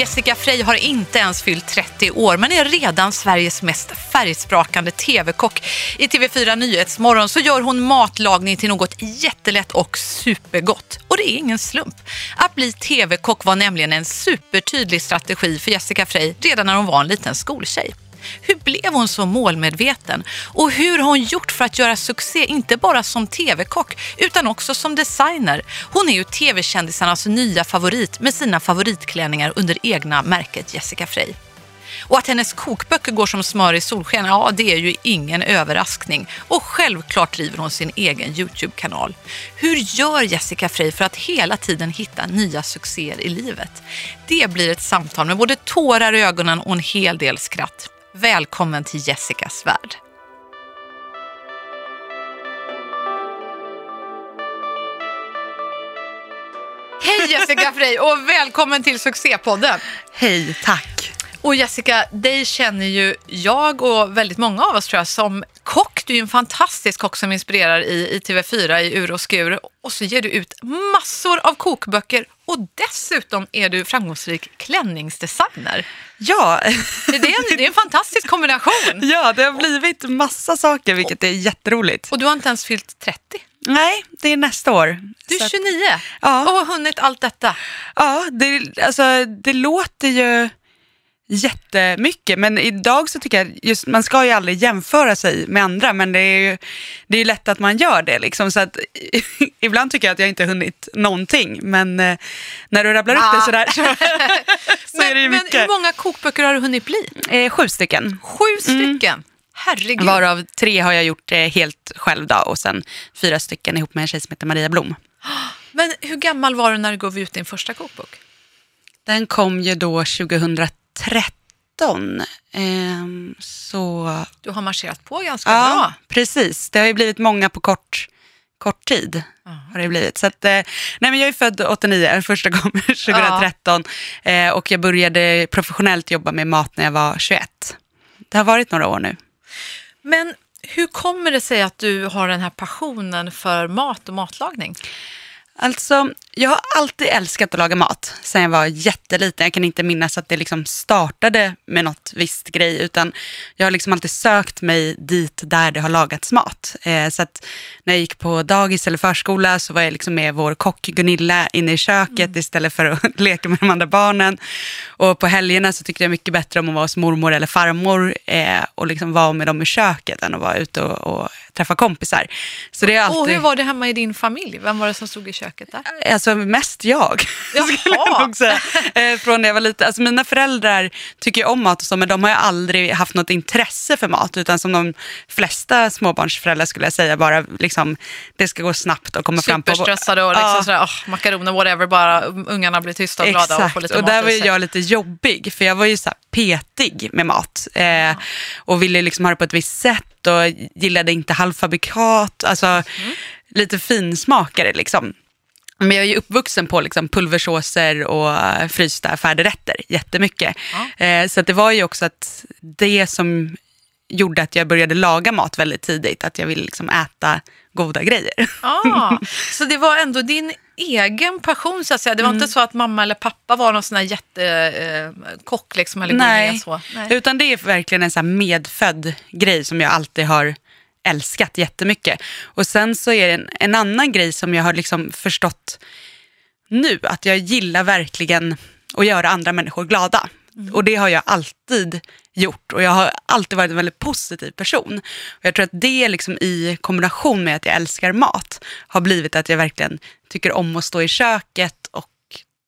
Jessica Frey har inte ens fyllt 30 år men är redan Sveriges mest färgsprakande TV-kock. I TV4 Nyhetsmorgon så gör hon matlagning till något jättelätt och supergott. Och det är ingen slump. Att bli TV-kock var nämligen en supertydlig strategi för Jessica Frey redan när hon var en liten skoltjej. Hur blev hon så målmedveten? Och hur har hon gjort för att göra succé, inte bara som tv-kock, utan också som designer? Hon är ju tv-kändisarnas nya favorit med sina favoritklänningar under egna märket Jessica Frey. Och att hennes kokböcker går som smör i solsken, ja det är ju ingen överraskning. Och självklart driver hon sin egen YouTube-kanal. Hur gör Jessica Frey för att hela tiden hitta nya succéer i livet? Det blir ett samtal med både tårar i ögonen och en hel del skratt. Välkommen till Jessicas värld. Hej Jessica Frey och välkommen till Succépodden. Hej, tack. Och Jessica, dig känner ju jag och väldigt många av oss tror jag som kock. Du är en fantastisk kock som inspirerar i, i TV4 i ur och skur. Och så ger du ut massor av kokböcker och dessutom är du framgångsrik klänningsdesigner. Ja. Det är, en, det är en fantastisk kombination. ja, det har blivit massa saker vilket är jätteroligt. Och du har inte ens fyllt 30. Nej, det är nästa år. Du är Så att- 29 Ja. och har hunnit allt detta. Ja, det, alltså, det låter ju jättemycket. Men idag så tycker jag, just, man ska ju aldrig jämföra sig med andra, men det är ju det är lätt att man gör det. Liksom, så att, ibland tycker jag att jag inte har hunnit någonting, men eh, när du rabblar upp Ah. det sådär så, så är det ju men, men mycket. hur många kokböcker har du hunnit bli? Eh, sju stycken. Sju stycken. Herregud. Varav tre har jag gjort eh, helt själv då, och sen fyra stycken ihop med en tjej som heter Maria Blom. Men hur gammal var du när du gav ut din första kokbok? Den kom ju då 2013. Ehm, så Du har marscherat på ganska ja, bra. precis. Det har ju blivit många på kort, kort tid. Har det blivit. Så att, eh, nej men jag är född 89, första gången 2013. Eh, och jag började professionellt jobba med mat när jag var 21. Det har varit några år nu. Men hur kommer det sig att du har den här passionen för mat och matlagning? Alltså, jag har alltid älskat att laga mat sen jag var jätteliten. Jag kan inte minnas att det liksom startade med något visst grej, utan jag har liksom alltid sökt mig dit där det har lagats mat. Eh, så att när jag gick på dagis eller förskola så var jag liksom med vår kock Gunilla inne i köket istället för att leka med de andra barnen. Och på helgerna så tyckte jag mycket bättre om att vara hos mormor eller farmor eh, och liksom vara med dem i köket än att vara ute och, och träffa kompisar. Så det är alltid... Och hur var det hemma i din familj? Vem var det som stod i köket där? Alltså mest jag, jag. Eh, Från när jag var liten. Alltså mina föräldrar tycker om mat och så, men de har ju aldrig haft något intresse för mat. Utan som de flesta småbarnsföräldrar skulle jag säga, bara liksom, det ska gå snabbt och komma fram på... Superstressade och liksom Ja. sådär, oh, makaroner, whatever, bara ungarna blir tysta och glada och Exakt, får lite och mat där var jag lite jobbig, för jag var ju så petig med mat. Eh, och ville liksom ha det på ett visst sätt och gillade inte halvfabrikat, alltså Mm. lite finsmakare liksom. Men jag är ju uppvuxen på liksom pulversåser och eh, frysta färdigrätter jättemycket. Eh, så det var ju också att det som gjorde att jag började laga mat väldigt tidigt, att jag ville liksom äta goda grejer. Ah, så det var ändå din egen passion så att säga. Det var Mm. inte så att mamma eller pappa var någon sån här jättekock liksom, eller Nej. så. Nej. Utan det är verkligen en så här medfödd grej som jag alltid har älskat jättemycket. Och sen så är det en, en annan grej som jag har liksom förstått nu, att jag gillar verkligen att göra andra människor glada. Mm. Och det har jag alltid gjort och jag har alltid varit en väldigt positiv person. Och jag tror att det liksom i kombination med att jag älskar mat har blivit att jag verkligen tycker om att stå i köket och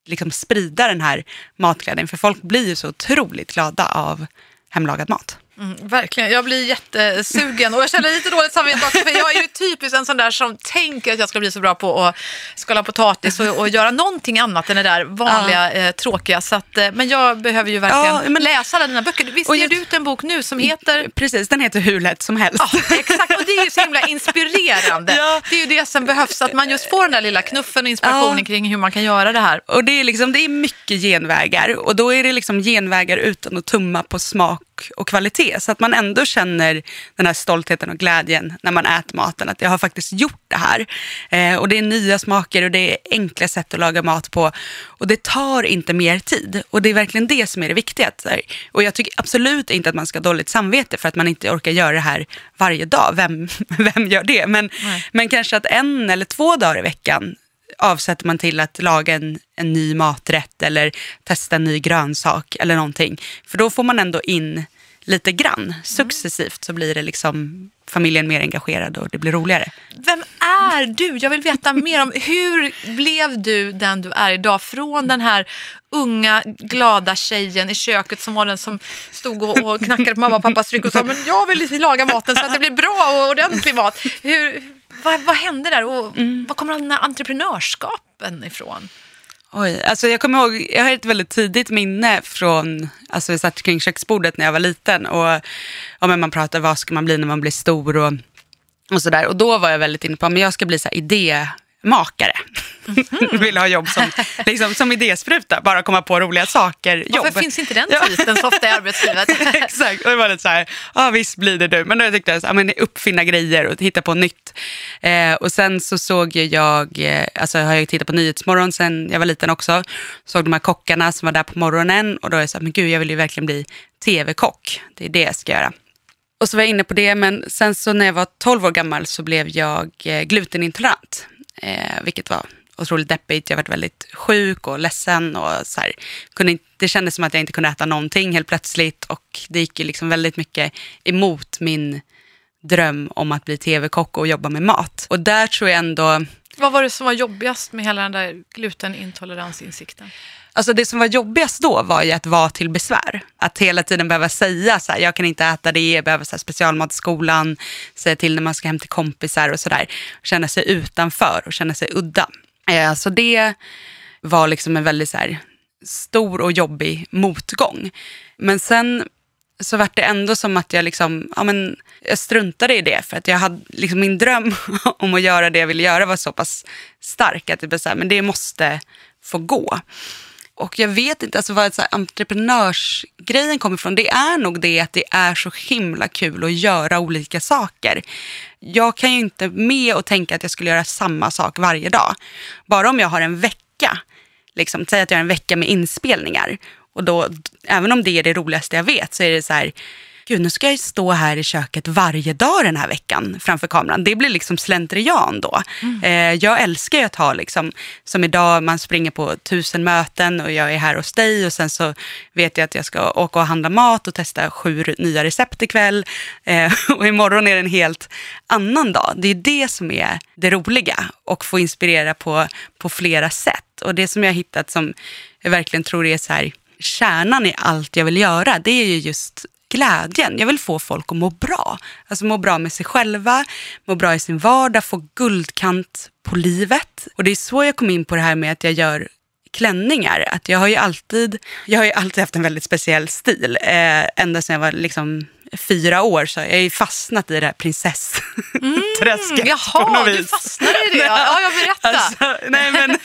liksom sprida den här matglädjen. För folk blir ju så otroligt glada av hemlagad mat. Mm, verkligen, jag blir jättesugen och jag känner lite dåligt samvete också för jag är ju typiskt en sån där som tänker att jag ska bli så bra på att skala potatis och, och göra någonting annat än det där vanliga eh, tråkiga. Så att, eh, men jag behöver ju verkligen Ja, men- läsa alla dina böcker. Visst Och ger jag- du ut en bok nu som heter Precis, den heter Hur lätt som helst. Ja, exakt. Och det är ju så himla inspirerande. Ja. Det är ju det som behövs, att man just får den där lilla knuffen och inspirationen Ja. kring hur man kan göra det här. Och det är, liksom, det är mycket genvägar och då är det liksom genvägar utan att tumma på smak och kvalitet. Så att man ändå känner den här stoltheten och glädjen när man äter maten. Att jag har faktiskt gjort det här. Eh, och det är nya smaker och det är enkla sätt att laga mat på. Och det tar inte mer tid. Och det är verkligen det som är det viktiga. Och jag tycker absolut inte att man ska ha dåligt samvete för att man inte orkar göra det här varje dag. Vem, vem gör det? Men, Nej. men kanske att en eller två dagar i veckan avsätter man till att laga en, en ny maträtt eller testa en ny grönsak eller någonting. För då får man ändå in lite grann. Successivt så blir det liksom familjen mer engagerad och det blir roligare. Vem är du? Jag vill veta mer om hur blev du den du är idag? Från den här unga, glada tjejen i köket som var den som stod och, och knackade på mamma och pappas rygg och sa men jag vill laga maten så att det blir bra och ordentlig mat. Hur, vad, vad hände där och var kommer den här entreprenörskapen ifrån? Oj, alltså jag kommer ihåg, jag har ett väldigt tidigt minne från, alltså vi satt kring köksbordet när jag var liten och ja, men man pratar vad ska man bli när man blir stor och, och sådär. Och då var jag väldigt inne på, men jag ska bli så här idémakare. Vill ha jobb som, liksom, som idéspruta, bara komma på roliga saker. Varför jobb. finns inte den titeln så ofta i arbetslivet? Exakt, och det var lite så här, ja visst blir det du. Men då tyckte jag, så, här, men uppfinna grejer och hitta på nytt. Eh, och sen så såg jag, eh, alltså jag har ju tittat på Nyhetsmorgon sen jag var liten också. Såg de här kockarna som var där på morgonen och då är jag så här, men gud jag vill ju verkligen bli tv-kock. Det är det jag ska göra. Och så var jag inne på det, men sen så när jag var 12 år gammal så blev jag eh, glutenintolerant. Eh, vilket var otroligt deppigt. Jag varit väldigt sjuk och ledsen. Och så här, kunde inte, det kändes som att jag inte kunde äta någonting helt plötsligt. Och det gick ju liksom väldigt mycket emot min dröm om att bli tv-kock och jobba med mat. Och där tror jag ändå... Vad var det som var jobbigast med hela den där glutenintoleransinsikten? Alltså det som var jobbigast då var ju att vara till besvär. Att hela tiden behöva säga så här, jag kan inte äta det, jag behöver så här, specialmat i skolan, säga till när man ska hem till kompisar och sådär. Känna sig utanför och känna sig udda. Eh, så det var liksom en väldigt så här, stor och jobbig motgång. Men sen så vart det ändå som att jag, liksom, ja, men, jag struntade i det. För att jag hade, liksom, min dröm om att göra det jag ville göra var så pass stark att det blev så här, men det måste få gå. Och jag vet inte alltså var så här, entreprenörsgrejen kommer ifrån. Det är nog det att det är så himla kul att göra olika saker. Jag kan ju inte med och tänka att jag skulle göra samma sak varje dag. Bara om jag har en vecka, liksom, säg att jag har en vecka med inspelningar. Och då, även om det är det roligaste jag vet så är det så här, gud nu ska jag stå här i köket varje dag den här veckan framför kameran. Det blir liksom slentrian då. Eh, jag älskar ju att ha, liksom, som idag, man springer på tusen möten och jag är här hos dig och sen så vet jag att jag ska åka och handla mat och testa sju nya recept ikväll. Eh, och imorgon är det en helt annan dag. Det är det som är det roliga och få inspirera på, på flera sätt. Och det som jag har hittat som jag verkligen tror är så här, kärnan i allt jag vill göra, det är ju just glädjen. Jag vill få folk att må bra. Alltså må bra med sig själva, må bra i sin vardag, få guldkant på livet. Och det är så jag kom in på det här med att jag gör klänningar. Att jag har ju alltid, jag har ju alltid haft en väldigt speciell stil. Eh, ända sedan jag var liksom fyra år så har jag ju fastnat i det här prinsessträsket. på Jaha, du fastnade i det. Ja, jag berätta. Alltså, nej men,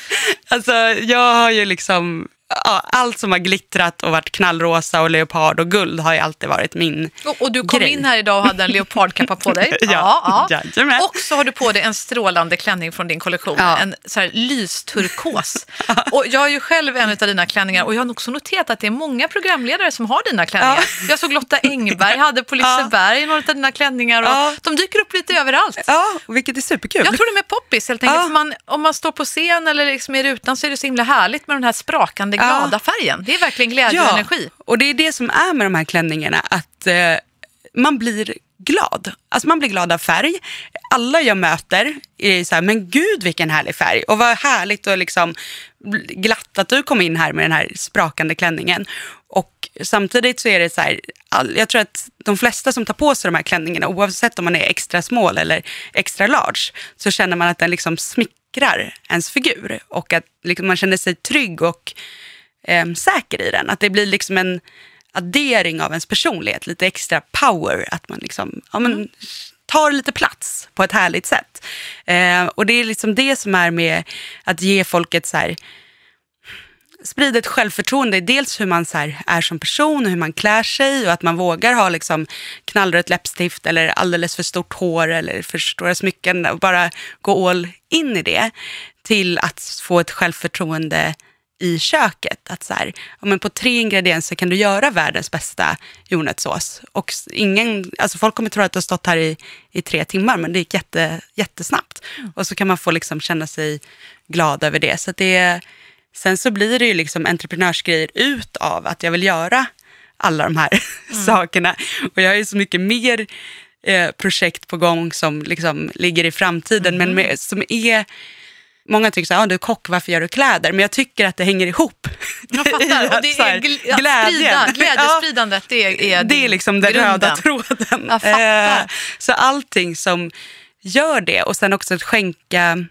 alltså, jag har ju liksom, ja, allt som har glittrat och varit knallrosa och leopard och guld har ju alltid varit min Och, och du kom grej. in här idag och hade en leopardkappa på dig. Ja, jajamän. Och så har du på dig en strålande klänning från din kollektion. Ja. En så här lysturkos. och jag är ju själv en av dina klänningar och jag har också noterat att det är många programledare som har dina klänningar. Ja. Jag såg Lotta Engberg hade på Liseberg några av dina klänningar och Ja. de dyker upp lite överallt. Ja, vilket är superkul. Jag tror de är poppis helt enkelt. Ja. Man, om man står på scen eller liksom i rutan så är det så himla härligt med den här sprakande Ja. glada färgen. Det är verkligen glädje och energi. och det är det som är med de här klänningarna, att eh, man blir glad. Alltså man blir glad av färg. Alla jag möter är så här, men gud vilken härlig färg. Och vad härligt och liksom glatt att du kom in här med den här sprakande klänningen. Och samtidigt så är det så här, jag tror att de flesta som tar på sig de här klänningarna, oavsett om man är extra small eller extra large, så känner man att den liksom smickrar ens figur. Och att liksom, man känner sig trygg och eh, säker i den. Att det blir liksom en addering av ens personlighet, lite extra power. Att man liksom, ja men, tar lite plats på ett härligt sätt. Eh, och det är liksom det som är med att ge folk ett så här, sprida ett självförtroende. Dels hur man så är som person och hur man klär sig och att man vågar ha liksom knallrött läppstift eller alldeles för stort hår eller för stora smycken och bara gå all in i det. Till att få ett självförtroende i köket. Att så här, men på tre ingredienser kan du göra världens bästa jordnötssås. Och ingen, alltså folk kommer tro att du har stått här i, i tre timmar, men det gick jätte, jättesnabbt. Mm. Och så kan man få liksom känna sig glad över det. Så det sen så blir det ju liksom entreprenörsgrejer ut av att jag vill göra alla de här mm. sakerna. Och jag har ju så mycket mer eh, projekt på gång som liksom ligger i framtiden, mm. men med, som är Många tycker så här, ah, du är kock, varför gör du kläder? Men jag tycker att det hänger ihop. Jag fattar. Och det är gl glädjen. Glädjespridandet, det är, Det är liksom den grunden. röda tråden. Eh, så allting som gör det och sen också att skänka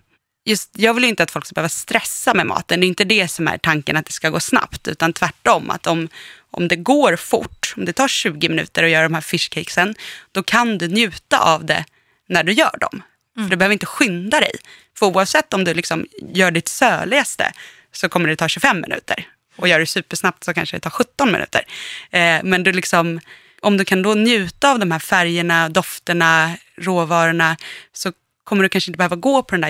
Just, jag vill inte att folk ska behöva stressa med maten. Det är inte det som är tanken, att det ska gå snabbt. Utan tvärtom, att om, om det går fort, om det tar 20 minuter att göra de här fishcakesen, då kan du njuta av det när du gör dem. Mm. För du behöver inte skynda dig. För oavsett om du liksom gör ditt söligaste så kommer det ta 25 minuter. Och gör det supersnabbt så kanske det tar 17 minuter. Eh, men du liksom, om du kan då njuta av de här färgerna, dofterna, råvarorna så kommer du kanske inte behöva gå på den där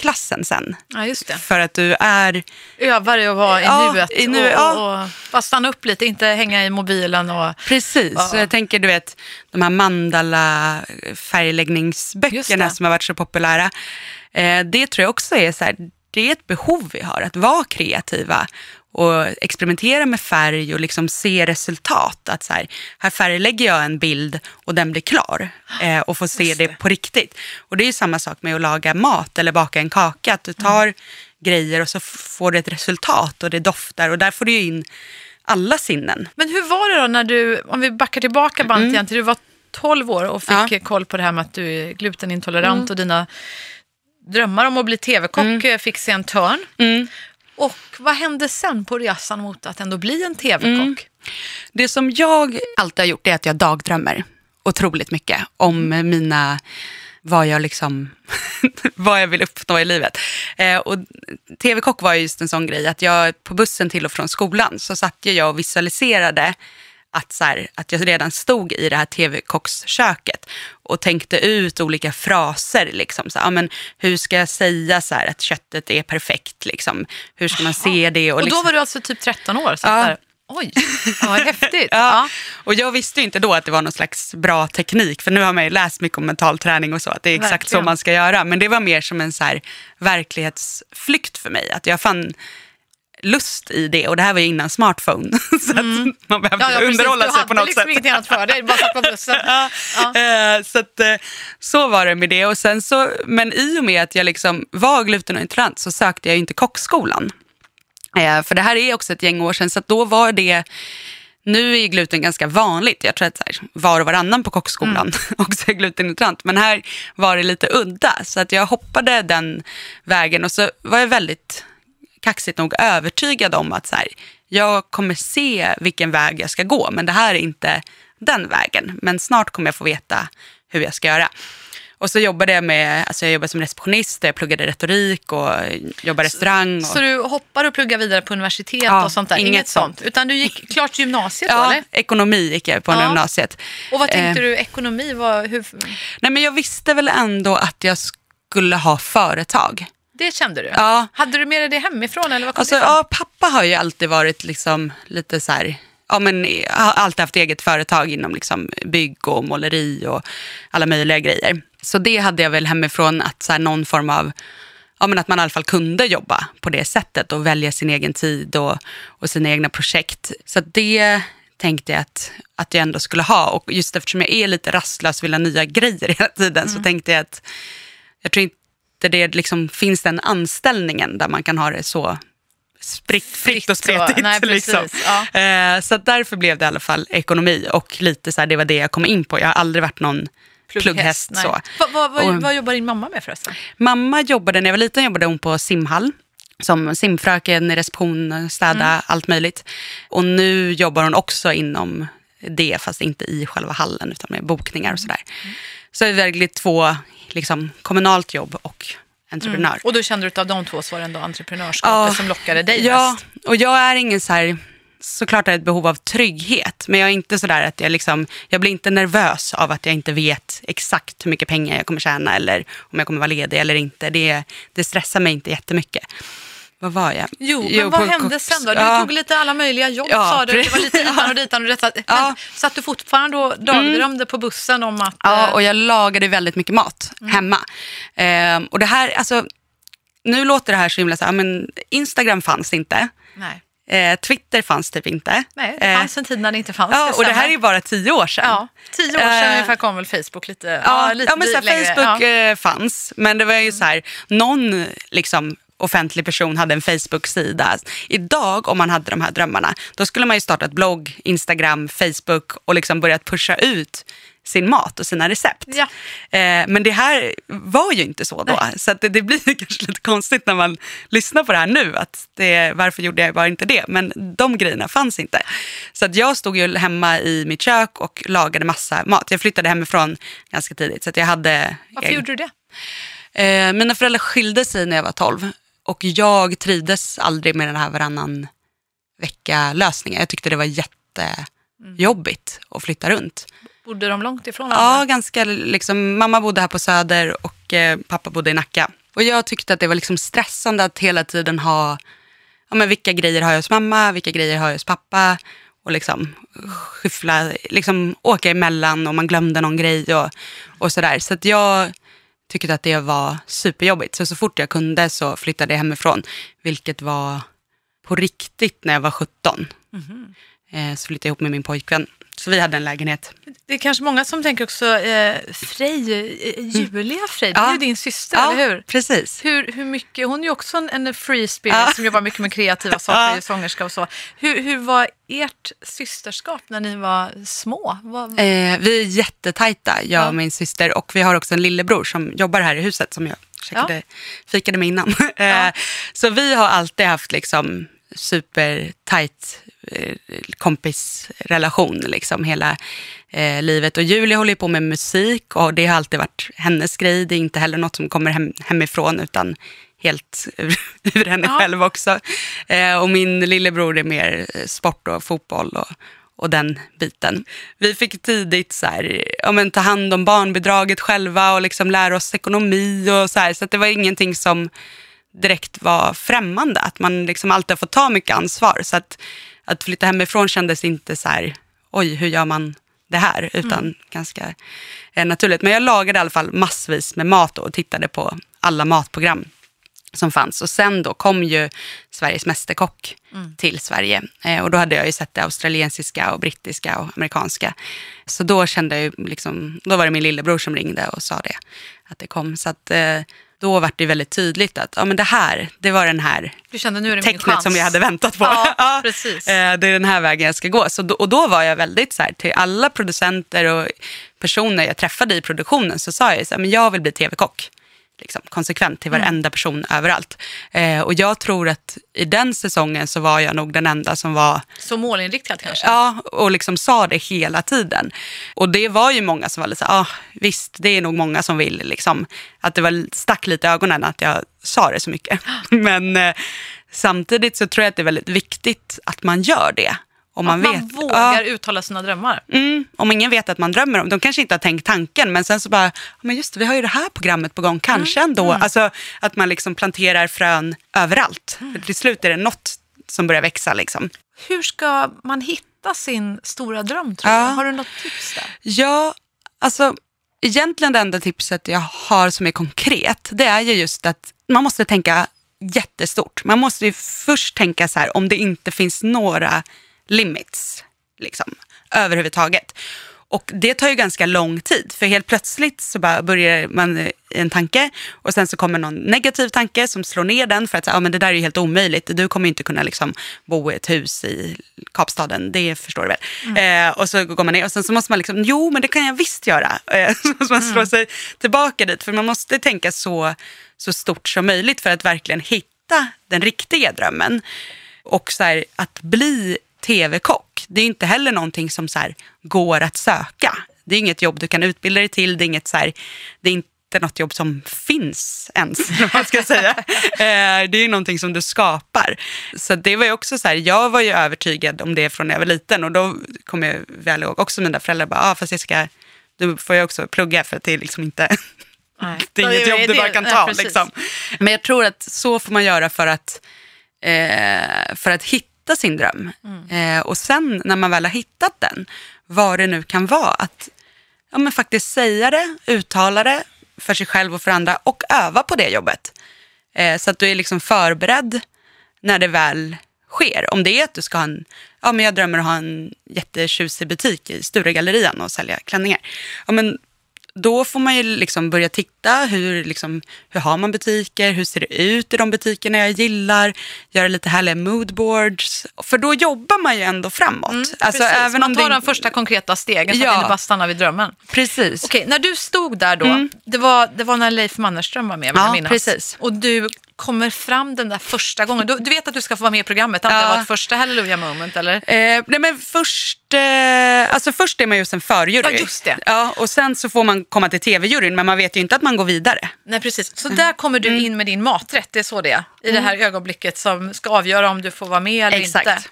yogaklassen sen. Ja, just det. För att du är... Övar och vara i ja, nuet i nu, och, ja. och, bara stanna upp lite, inte hänga i mobilen. Och, Precis, ja. så jag tänker du vet de här mandala färgläggningsböckerna som har varit så populära. Eh, det tror jag också är så här, det är ett behov vi har, att vara kreativa och experimentera med färg och liksom se resultat. Att så här, här färglägger jag en bild och den blir klar eh, och får se det. det. på riktigt. Och det är ju samma sak med att laga mat eller baka en kaka. Att du tar mm. grejer och så får du ett resultat och det doftar och där får du in alla sinnen. Men hur var det då när du, om vi backar tillbaka bandet mm. igen till du var 12 år och fick ja. koll på det här med att du är glutenintolerant mm. och dina drömmar om att bli tv-kock mm. fick sig en törn. Mm. Och vad hände sen på resan mot att ändå bli en tv-kock? Mm. Det som jag alltid har gjort är att jag dagdrömmer otroligt mycket om mina vad jag, liksom, vad jag vill uppnå i livet. Eh, och TV-kock var just en sån grej att jag på bussen till och från skolan så satt jag och visualiserade att, så här, att jag redan stod i det här tv-kocksköket och tänkte ut olika fraser. Liksom, så, ja, men hur ska jag säga så här, att köttet är perfekt? Liksom? Hur ska man se det? Och, och då liksom... var du alltså typ 13 år? Så ja. Oj, vad häftigt. ja. ja. Och jag visste inte då att det var någon slags bra teknik, för nu har man ju läst mycket om mental träning och så, att det är exakt Verkligen. så man ska göra. Men det var mer som en så här verklighetsflykt för mig. Att jag fann lust i det och det här var ju innan smartphone. så mm. man behövde ja, ja, underhålla sig på något liksom sätt. Du hade liksom ingenting annat för dig, bara satt på bussen. ja. ja. Eh, så, att, eh, så var det med det. Och sen så, men i och med att jag liksom var glutenintolerant så sökte jag inte kockskolan. Eh, för det här är också ett gäng år sedan, så då var det nu är gluten ganska vanligt. Jag tror att här, var och varannan på kockskolan mm. också är glutenintolerant. Men här var det lite udda. Så att jag hoppade den vägen och så var jag väldigt kaxigt nog övertygad om att så här, jag kommer se vilken väg jag ska gå, men det här är inte den vägen. Men snart kommer jag få veta hur jag ska göra. Och så jobbade jag med, alltså jag jobbade som receptionist, jag pluggade retorik och jobbade restaurang. Och... Så du hoppar och pluggar vidare på universitet ja, och sånt där? Inget, inget sånt. sånt. Utan du gick klart gymnasiet ja, då eller? ekonomi gick jag på ja. gymnasiet. Och vad tänkte eh, du, ekonomi, var, hur? Nej men jag visste väl ändå att jag skulle ha företag. Det kände du? Ja. Hade du med dig det hemifrån? Eller vad alltså, ja, pappa har ju alltid varit liksom lite så här, ja, men, har alltid haft eget företag inom liksom bygg och måleri och alla möjliga grejer. Så det hade jag väl hemifrån, att så här, någon form av ja, men att man i alla fall kunde jobba på det sättet och välja sin egen tid och, och sina egna projekt. Så det tänkte jag att, att jag ändå skulle ha. Och just eftersom jag är lite rastlös och vill ha nya grejer hela tiden mm. så tänkte jag att jag tror inte det liksom finns den anställningen där man kan ha det så spritt, fritt och spretigt. Nej, liksom. ja. eh, så därför blev det i alla fall ekonomi och lite så här, det var det jag kom in på. Jag har aldrig varit någon plugghäst. så. Va, va, va, och, vad jobbar din mamma med förresten? Mamma jobbade, när jag var liten jobbade hon på simhall som simfröken i reception, städa, mm. allt möjligt. Och nu jobbar hon också inom det, fast inte i själva hallen utan med bokningar och sådär. Mm. Så jag väljer två, liksom kommunalt jobb och entreprenör. Och då kände du av de två så var det ändå entreprenörskapet som lockade dig ja, mest? och jag är ingen så här, såklart har jag ett behov av trygghet, men jag är inte så där att jag liksom, jag blir inte nervös av att jag inte vet exakt hur mycket pengar jag kommer tjäna eller om jag kommer vara ledig eller inte. Det, det stressar mig inte jättemycket. Vad var jag? Jo, men vad hände Cox- sen då? Du Ja. tog lite alla möjliga jobb Ja, sa du. Det var lite hitan och ditan och detta. Men Ja. satt du fortfarande och dagdrömde på bussen om att... Ja, eh, och jag lagade väldigt mycket mat Mm. hemma. Ehm, och det här, alltså, nu låter det här så himla så här, men Instagram fanns inte. Nej, Eh, Twitter fanns typ inte. Nej det Eh, fanns en tid när det inte fanns. Ja, och det här är ju bara tio år sedan. Ja, tio år sedan Eh, ungefär kom väl Facebook lite, ja, Ja, lite ja men så här. Facebook Ja. eh, fanns, men det var ju så här, någon liksom, offentlig person hade en Facebook-sida. Idag, om man hade de här drömmarna, då skulle man ju starta ett blogg, Instagram, Facebook och liksom börjat pusha ut sin mat och sina recept. Ja. Eh, men det här var ju inte så då. Så att det, det blir kanske lite konstigt när man lyssnar på det här nu. Att det, varför gjorde jag bara inte det? Men de grejerna fanns inte. Så att jag stod ju hemma i mitt kök och lagade massa mat. Jag flyttade hemifrån ganska tidigt. Så jag hade... Varför egen- gjorde du det? Eh, mina föräldrar skilde sig när jag var 12 och jag trivdes aldrig med den här varannan vecka-lösningen. Jag tyckte det var jättejobbigt att flytta runt. Bodde de långt ifrån Ja, varandra? ganska liksom, mamma bodde här på Söder och eh, pappa bodde i Nacka. Och jag tyckte att det var liksom stressande att hela tiden ha, ja men vilka grejer har jag hos mamma, vilka grejer har jag hos pappa och liksom skyffla, liksom åka emellan om man glömde någon grej och, och sådär. Så att jag tyckte att det var superjobbigt. Så så fort jag kunde så flyttade jag hemifrån, vilket var på riktigt när jag var 17. Eh, så flyttade jag ihop med min pojkvän. Så vi hade en lägenhet. Det är kanske många som tänker också, eh, Frej, eh, Julia Frej, det är Ja. ju din syster, eller hur? precis. Hur, hur mycket, hon är ju också en, en free spirit Ja. som jobbar mycket med kreativa saker, Ja. sångerska och så. Hur, hur var ert systerskap när ni var små? Vad, Eh, vi är jättetajta, jag Ja. och min syster. Och vi har också en lillebror som jobbar här i huset som jag käkade, fikade med innan. eh, Så vi har alltid haft liksom supertajt kompisrelation liksom hela eh, livet. Och Julia håller på med musik och det har alltid varit hennes grej. Det är inte heller något som kommer hem, hemifrån utan helt ur, ur henne Ja. själv också. Eh, och min lillebror är mer eh, sport och fotboll och, och den biten. Vi fick tidigt så här, ja, men, ta hand om barnbidraget själva och liksom lära oss ekonomi och så här. Så att det var ingenting som direkt var främmande. Att man liksom alltid har fått ta mycket ansvar. Så att, att flytta hemifrån kändes inte så här, oj, hur gör man det här? Utan ganska eh, naturligt. Men jag lagade i alla fall massvis med mat och tittade på alla matprogram som fanns. Och sen då kom ju Sveriges Mästerkock till Sverige. Eh, och då hade jag ju sett det australiensiska och brittiska och amerikanska. Så då kände jag ju liksom, då var det min lillebror som ringde och sa det, att det kom. Så att eh, då var det väldigt tydligt att ja, men det här, det var den här du kände nu är det tecknet som jag hade väntat på. Ja, precis. Eh, Det är den här vägen jag ska gå. Så och då var jag väldigt så här, till alla producenter och personer jag träffade i produktionen så sa jag så här, men jag vill bli tv-kock. Liksom, konsekvent till varenda person överallt. Eh, och jag tror att i den säsongen så var jag nog den enda som var Så målinriktad kanske? Ja, och liksom sa det hela tiden. Och det var ju många som var lite så ah, visst, det är nog många som vill. Liksom. Att det var, stack lite i ögonen att jag sa det så mycket. Men eh, samtidigt så tror jag att det är väldigt viktigt att man gör det. Om man, att man vet. vågar Ja, uttala sina drömmar. mm, om ingen vet att man drömmer om de kanske inte har tänkt tanken, men sen så bara, "Ja, men just det, vi har ju det här programmet på gång, kanske ändå. Alltså att man liksom planterar frön överallt. För till slut är det något som börjar växa. Liksom. Hur ska man hitta sin stora dröm tror Ja. Har du något tips där? Ja, alltså egentligen det enda tipset jag har som är konkret, det är ju just att man måste tänka jättestort. Man måste ju först tänka så här, om det inte finns några limits, liksom, överhuvudtaget. Och det tar ju ganska lång tid, för helt plötsligt så bara börjar man i en tanke och sen så kommer någon negativ tanke som slår ner den för att säga, ah, men det där är ju helt omöjligt. Du kommer inte kunna liksom bo i ett hus i Kapstaden, det förstår du väl. Eh, och så går man ner och sen så måste man liksom, jo men det kan jag visst göra. Eh, så måste man slå sig tillbaka dit, för man måste tänka så, så stort som möjligt för att verkligen hitta den riktiga drömmen. Och så här, att bli tv-kock, det är inte heller någonting som så här, går att söka. det är inget jobb du kan utbilda dig till, det är inget så här, det är inte något jobb som finns ens, man ska säga. Eh, det är någonting som du skapar. Så det var ju också så här, jag var ju övertygad om det från när jag var liten och då kommer jag väl ihåg också mina föräldrar bara, ah, fast jag ska, du får jag också plugga för att det är liksom inte Nej. det är inget jobb du bara kan ta. precis. liksom. Men jag tror att så får man göra för att, eh, för att hitta sin dröm. Mm. Eh, och sen när man väl har hittat den, vad det nu kan vara, att ja, men faktiskt säga det, uttala det för sig själv och för andra och öva på det jobbet. Eh, så att du är liksom förberedd när det väl sker. Om det är att du ska ha en, ja men jag drömmer att ha en jättetjusig butik i Sturegallerian och sälja klänningar. Ja men då får man ju liksom börja titta, hur, liksom, hur har man butiker, hur ser det ut i de butikerna jag gillar, göra lite härliga moodboards. För då jobbar man ju ändå framåt. alltså, Mm, Precis, även man om tar det... de första konkreta stegen för Ja. att inte bara stanna vid drömmen. Precis. Okej, när du stod där då, det, var, det var när Leif Mannerström var med, vill Ja, jag minnas. precis. Och du kommer fram den där första gången. Du, du vet att du ska få vara med i programmet, att det Ja. var ett första hallelujah moment, eller? Eh, nej men först, eh, alltså först är man just en förjury. Ja, just det. Ja, och sen så får man komma till tv-juryn, men man vet ju inte att man går vidare. Nej, precis. Så Mm. där kommer du in med din maträtt, det är så det är. I det här ögonblicket som ska avgöra om du får vara med eller Exakt. inte.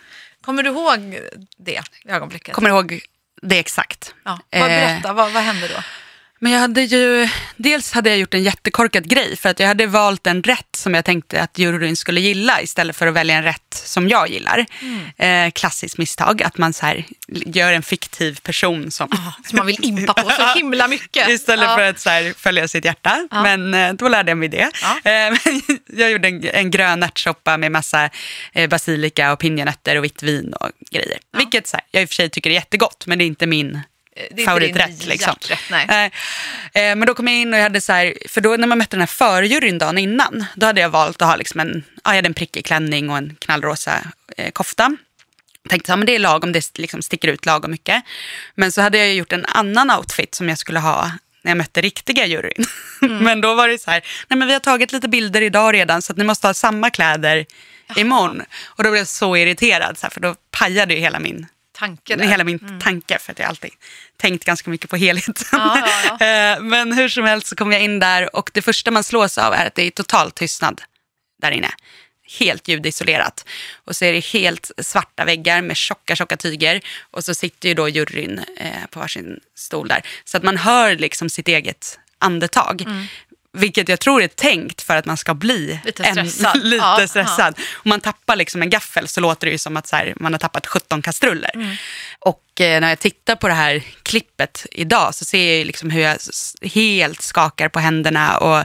Kommer du ihåg det ögonblicket? Kommer ihåg det exakt. Ja. Vad, Eh, berätta, vad, vad hände då? Men jag hade ju, dels hade jag gjort en jättekorkad grej för att jag hade valt en rätt som jag tänkte att juryn skulle gilla istället för att välja en rätt som jag gillar. Eh, klassiskt misstag, att man så här, gör en fiktiv person som... Som man vill impa på så himla mycket. Istället Ja. för att så här, följa sitt hjärta. Ja. Men eh, då lärde jag mig det. Eh, jag gjorde en, en grön ärtsoppa med massa eh, basilika och pinjenötter och vitt vin och grejer. Vilket så här, jag i och för sig tycker är jättegott, men det är inte min Det är inte favoriträtt. din Liksom. nej. Nej. Eh, men då kom jag in och jag hade så här, för då när man mötte den här förjuryn dagen innan, då hade jag valt att ha liksom en, ja, jag hade en prickig klänning och en knallrosa eh, kofta. Tänkte att ja, det är lagom, det liksom sticker ut lagom mycket. Men så hade jag gjort en annan outfit som jag skulle ha när jag mötte riktiga juryn. Mm. men då var det så här, nej men vi har tagit lite bilder idag redan så att ni måste ha samma kläder imorgon. Och då blev jag så irriterad, så här, för då pajade ju hela min Tanke där. är hela min tanke, för att jag alltid tänkt ganska mycket på helheten. Ja, ja, Eh, Men hur som helst så kom jag in där och det första man slås av är att det är total tystnad där inne. Helt ljudisolerat. Och så är det helt svarta väggar med tjocka, tjocka tyger. Och så sitter ju då juryn eh, på varsin stol där. Så att man hör liksom sitt eget andetag. Vilket jag tror är tänkt för att man ska bli. Lite en- stressad. lite Ja, stressad. Om man tappar liksom en gaffel så låter det ju som att så här, man har tappat 17 kastruller. Mm. Och eh, när jag tittar på det här klippet idag så ser jag liksom hur jag helt skakar på händerna och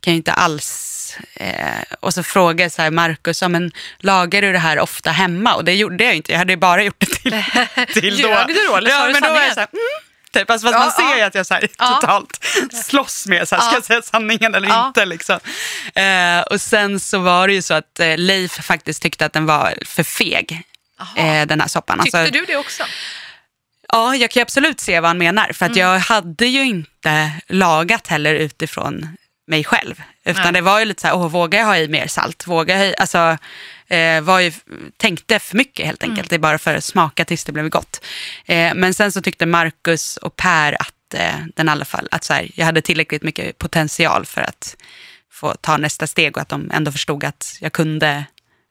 kan ju inte alls... Eh, och så frågar jag så här, Marcus, ja, men lagar du det här ofta hemma? Och det gjorde jag inte, jag hade ju bara gjort det till, till då. Ljög du då, eller ja, men då var jag så här, mm. Typ, alltså, fast Ja, man ser ja. ju att jag så här, Ja. totalt slåss med, så här, ska Ja. jag säga sanningen eller Ja. inte? Liksom. Eh, och sen så var det ju så att eh, Leif faktiskt tyckte att den var för feg, eh, den här soppan. Tyckte Alltså, du det också? Ja, jag kan ju absolut se vad han menar. För att Mm. jag hade ju inte lagat heller utifrån mig själv. Utan Nej. det var ju lite så här, åh, vågar jag ha i mer salt? Vågar jag ha i? Alltså, eh, var ju, tänkte för mycket helt enkelt. Mm. Det är bara för att smaka tills det blev gott. Eh, men sen så tyckte Marcus och Per att eh, den i alla fall, att så här, jag hade tillräckligt mycket potential för att få ta nästa steg och att de ändå förstod att jag kunde,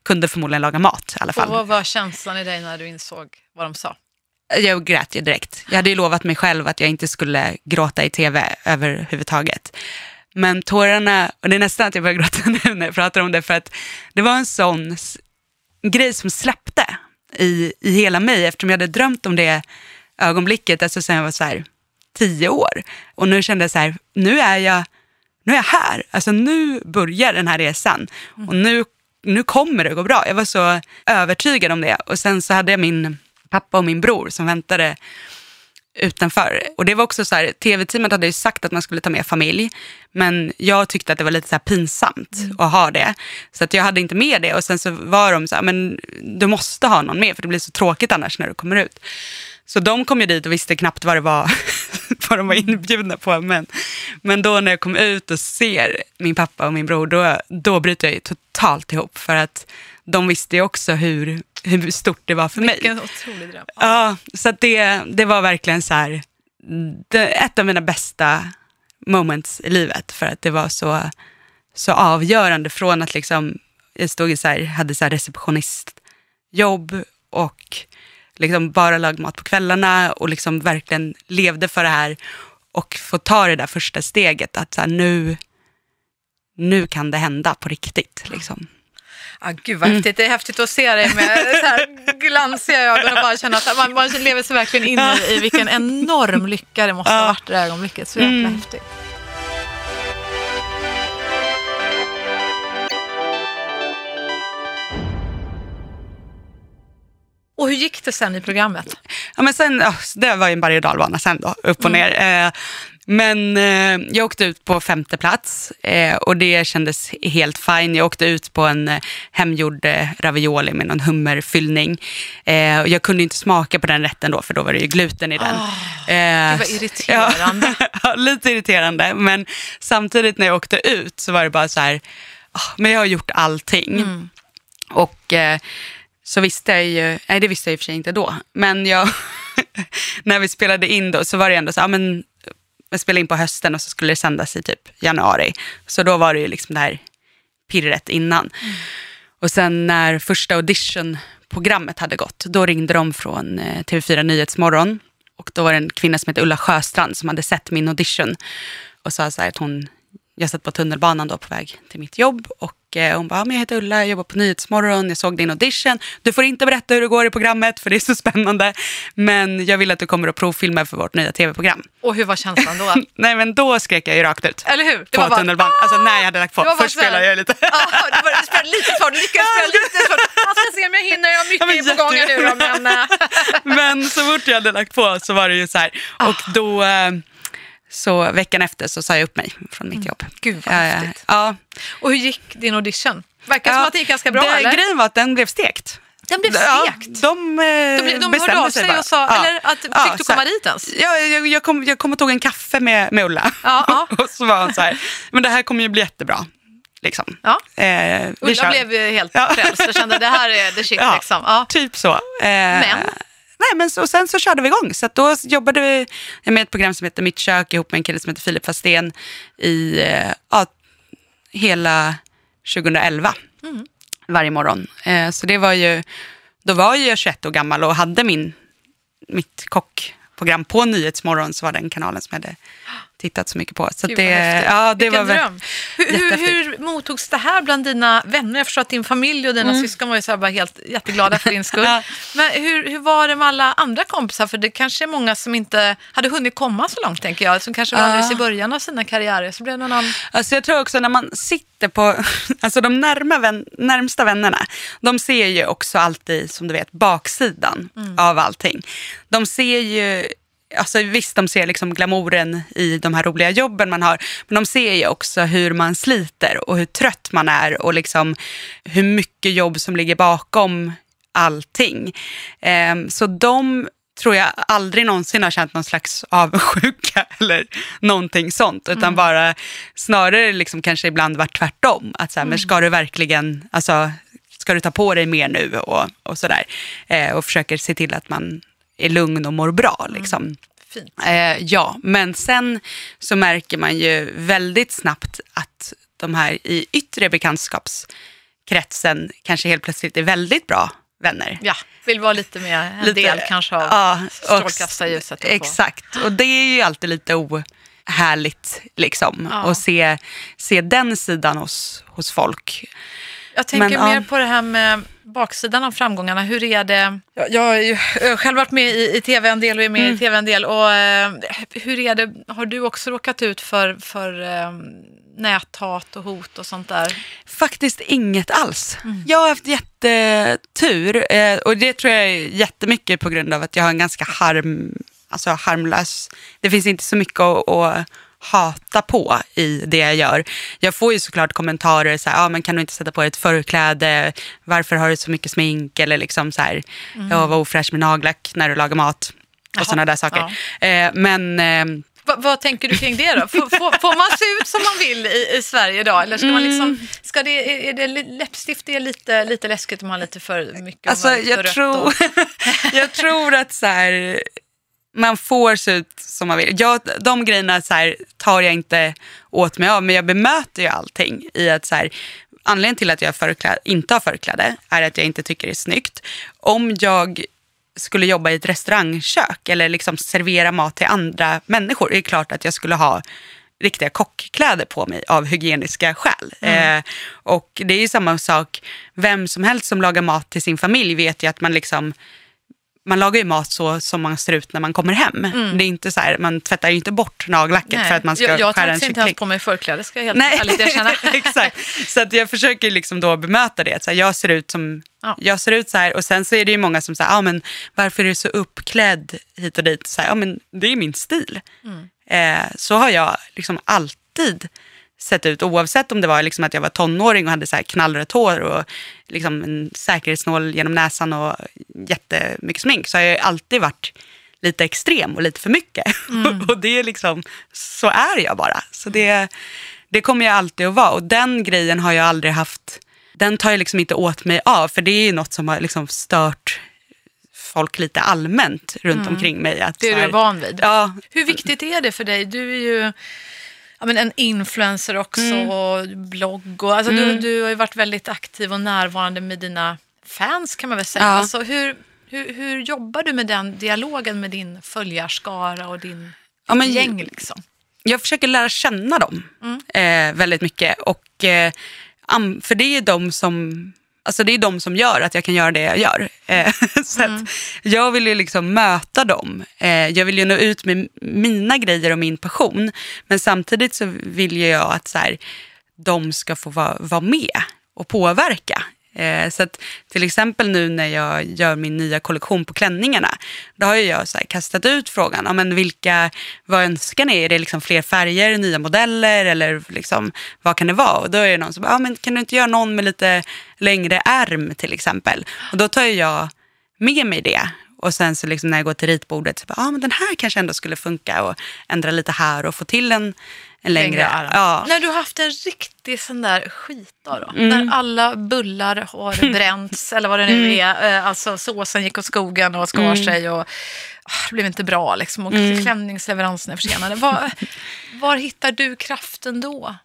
kunde förmodligen laga mat i alla fall. Och vad var känslan i dig när du insåg vad de sa? Jag grät ju direkt. Jag hade ju lovat mig själv att jag inte skulle gråta i tv överhuvudtaget. Men tårarna, och det är nästan att jag börjar gråta nu när jag pratar om det, för att det var en sån grej som släppte i, i hela mig, eftersom jag hade drömt om det ögonblicket, alltså sen jag var så här tio år. Och nu kände jag så här, nu är jag, nu är jag här. Alltså nu börjar den här resan. Och nu, nu kommer det gå bra. Jag var så övertygad om det. Och sen så hade jag min pappa och min bror som väntade utanför. Och det var också så här, tv-teamet hade ju sagt att man skulle ta med familj, men jag tyckte att det var lite så pinsamt att ha det. Så att jag hade inte med det och sen så var de så här, men du måste ha någon med för det blir så tråkigt annars när du kommer ut. Så de kom ju dit och visste knappt vad det var, vad de var inbjudna på. Men, men då när jag kom ut och ser min pappa och min bror, då, då bryter jag ju totalt ihop. För att de visste ju också hur, hur stort det var för mig. Vilken otrolig dröm. Ja, så det, det var verkligen så här, det, ett av mina bästa moments i livet för att det var så, så avgörande från att liksom, jag stod i så här, hade så här receptionistjobb och liksom bara lagade mat på kvällarna och liksom verkligen levde för det här och få ta det där första steget att så här, nu, nu kan det hända på riktigt. Liksom. Ah, gud vad häftigt. Det är häftigt att se dig med så här glansiga ögon och bara känna att man, man lever sig verkligen in i, vilken enorm lycka det måste ha varit det ögonblicket. Så jäkla Mm. häftigt. Och hur gick det sen i programmet? Ja, men sen, det var ju en berg och dalbana sen då, upp och ner. Eh, men eh, jag åkte ut på femte plats eh, och det kändes helt fine. Jag åkte ut på en eh, hemgjord eh, ravioli med någon hummerfyllning. Eh, och jag kunde inte smaka på den rätten då, för då var det ju gluten i den. Eh, Gud, vad irriterande. Ja, lite irriterande, men samtidigt när jag åkte ut så var det bara så här, ah, men jag har gjort allting. Och eh, så visste jag ju, nej det visste jag i och för sig inte då, men jag, när vi spelade in då så var det ändå så, ja men jag spelade in på hösten och så skulle det sändas i typ januari. Så då var det ju liksom det här pirret innan. Och sen när första auditionprogrammet hade gått, då ringde de från eh, TV4 Nyhetsmorgon. Och då var det en kvinna som hette Ulla Sjöstrand som hade sett min audition och sa så här att hon, jag satt på tunnelbanan då på väg till mitt jobb och eh, hon bara, "Ja, men jag heter Ulla, jag jobbar på Nyhetsmorgon, jag såg din audition. Du får inte berätta hur det går i programmet för det är så spännande. Men jag vill att du kommer och provfilmar för vårt nya tv-program. Och hur var känslan då? Nej men då skrek jag ju rakt ut. Eller hur? Det på var bara, tunnelbanan. Alltså när jag hade lagt på. Först spelade jag lite. Ja, det var, du spelade lite svårt, du lyckades spela lite svårt. Man ska se om jag hinner, jag har Ja, men mycket på gång nu då, men... eh, Men så fort jag hade lagt på så var det ju så här. Ah. Och då, eh, så veckan efter så sa jag upp mig från mitt jobb. Mm. Gud, vad Ja, häftigt. Ja. Och hur gick din audition? Verkar som att det gick ganska bra, det, eller? Grejen var att den blev stekt. Den blev Ja, stekt. de eh, De, de hörde av sig bara. och sa, Ja. eller att, fick Ja, du så här. komma dit ens? Ja, jag, jag, kom, jag kom och tog en kaffe med, med Ulla. Ja, ja. och så var han så här, men det här kommer ju bli jättebra. Liksom. Ja. Eh, Ulla kör. blev helt Ja. frälst och kände det här är the shit Ja. liksom. Ja. Typ så. Eh, Men? Nej, men så, och sen så körde vi igång. Så då jobbade vi med ett program som heter Mitt kök ihop med en kille som heter Filip Fastén i eh, ja, hela 2011. Mm. Varje morgon. Eh, så det var ju, då var ju jag 21 år gammal och hade min, mitt kockprogram på Nyhetsmorgon så var den kanalen som hade tittat så mycket på. Så Gud, det, ja, det Vilken var dröm. Hur, hur, mottogs det här bland dina vänner? Jag förstår att din familj och dina syskon var ju så bara helt jätteglada för din skull. Mm. Ja. Men hur, hur var det med alla andra kompisar? För det kanske är många som inte hade hunnit komma så långt, tänker jag. Som kanske var Ja. alldeles i början av sina karriärer. Så blev det någon annan... Alltså jag tror också när man sitter på, alltså de närma vän, närmsta vännerna, de ser ju också alltid, som du vet, baksidan av allting. De ser ju, alltså visst de ser liksom glamouren i de här roliga jobben man har, men de ser ju också hur man sliter och hur trött man är och liksom hur mycket jobb som ligger bakom allting. Ehm, så de tror jag aldrig någonsin har känt någon slags avundsjuka eller någonting sånt. Utan bara snarare liksom kanske ibland varit tvärtom. Att så här, men ska du verkligen, alltså, ska du ta på dig mer nu och, och sådär. Eh, och försöker se till att man är lugn och mår bra. Liksom. Fint. Eh, ja, men sen så märker man ju väldigt snabbt att de här i yttre bekantskapskretsen kanske helt plötsligt är väldigt bra vänner. Ja, vill vara lite mer en Lite- del kanske av ja, strålkastarljuset. Exakt, och det är ju alltid lite ohärligt liksom. Ja. Att se, se den sidan hos, hos folk. Jag tänker Men, mer ja. på det här med baksidan av framgångarna. Hur är det? Jag, jag har ju själv varit med i, i tv en del och är med Mm. i tv en del. Och, eh, hur är det? Har du också råkat ut för, för eh, näthat och hot och sånt där? Faktiskt inget alls. Mm. Jag har haft jättetur eh, och det tror jag är jättemycket på grund av att jag har en ganska harm, alltså harmlös, det finns inte så mycket att, att hata på i det jag gör. Jag får ju såklart kommentarer så här, ah, men kan du inte sätta på dig ett förkläde, varför har du så mycket smink eller liksom så här, jag var ofräsch med nagellack när du lagar mat Mm. Och sådana där saker. Eh, men eh, Va, vad tänker du kring det då? Får, får, får man se ut som man vill i, i Sverige idag? Eller ska man Mm. liksom, ska det, är, det läppstift det är lite, lite läskigt om man har lite för mycket Alltså, jag, tror, och, jag tror att så här, man får se ut som man vill. Jag, de grejerna så här, tar jag inte åt mig av, men jag bemöter ju allting i att så här, anledningen till att jag förkläd, inte har förkläde är att jag inte tycker det är snyggt. Om jag skulle jobba i ett restaurangkök eller liksom servera mat till andra människor är det klart att jag skulle ha riktiga kockkläder på mig av hygieniska skäl. Mm. Eh, och det är ju samma sak, vem som helst som lagar mat till sin familj vet ju att man liksom man lagar ju mat så som man ser ut när man kommer hem. Mm. Det är inte så här, man tvättar ju inte bort nagellacket Nej. för att man ska jag, jag skära en kyckling. Jag inte ens på mig förkläde ska jag helt Nej. ärligt erkänna. Exakt, så att jag försöker liksom då bemöta det. Så här, jag ser ut som ja. jag ser ut så här och sen så är det ju många som säger, ah, men varför är du så uppklädd hit och dit? Så här, ah, men det är min stil. Mm. Eh, så har jag liksom alltid sett ut oavsett om det var liksom att jag var tonåring och hade så här knallrött hår och liksom en säkerhetsnål genom näsan och jättemycket smink så har jag alltid varit lite extrem och lite för mycket. Mm. och det är liksom, så är jag bara. Så det, det kommer jag alltid att vara och den grejen har jag aldrig haft, den tar jag liksom inte åt mig av för det är något som har liksom stört folk lite allmänt runt mm. omkring mig. Att, det är du är van vid. Ja. Hur viktigt är det för dig? Du är ju ja, men en influencer också mm. och blogg. Och, alltså, mm. du, du har ju varit väldigt aktiv och närvarande med dina fans kan man väl säga. Ja. Alltså, hur, hur, hur jobbar du med den dialogen med din följarskara och din ja, men, gäng? Liksom? Jag försöker lära känna dem mm. eh, väldigt mycket. Och, eh, för det är de som Alltså det är de som gör att jag kan göra det jag gör. Eh, så mm. jag vill ju liksom möta dem. Eh, jag vill ju nå ut med mina grejer och min passion. Men samtidigt så vill jag att så här, de ska få vara, vara med och påverka. Eh, så att till exempel nu när jag gör min nya kollektion på klänningarna, då har jag så kastat ut frågan, ja, men vilka, vad önskar ni? Är det liksom fler färger, nya modeller eller liksom, vad kan det vara? Och då är det någon som, ja, men kan du inte göra någon med lite längre ärm till exempel? Och då tar jag med mig det och sen så liksom när jag går till ritbordet, så bara, ah, men den här kanske ändå skulle funka och ändra lite här och få till en, en längre, längre arm. Ja. När du har haft en riktig sån där skitdag då? Mm. När alla bullar har bränts eller vad det nu mm. är. Eh, alltså såsen gick åt skogen och skar mm. sig och oh, det blev inte bra liksom. Och mm. klämningsleveransen är försenade. Var, var hittar du kraften då?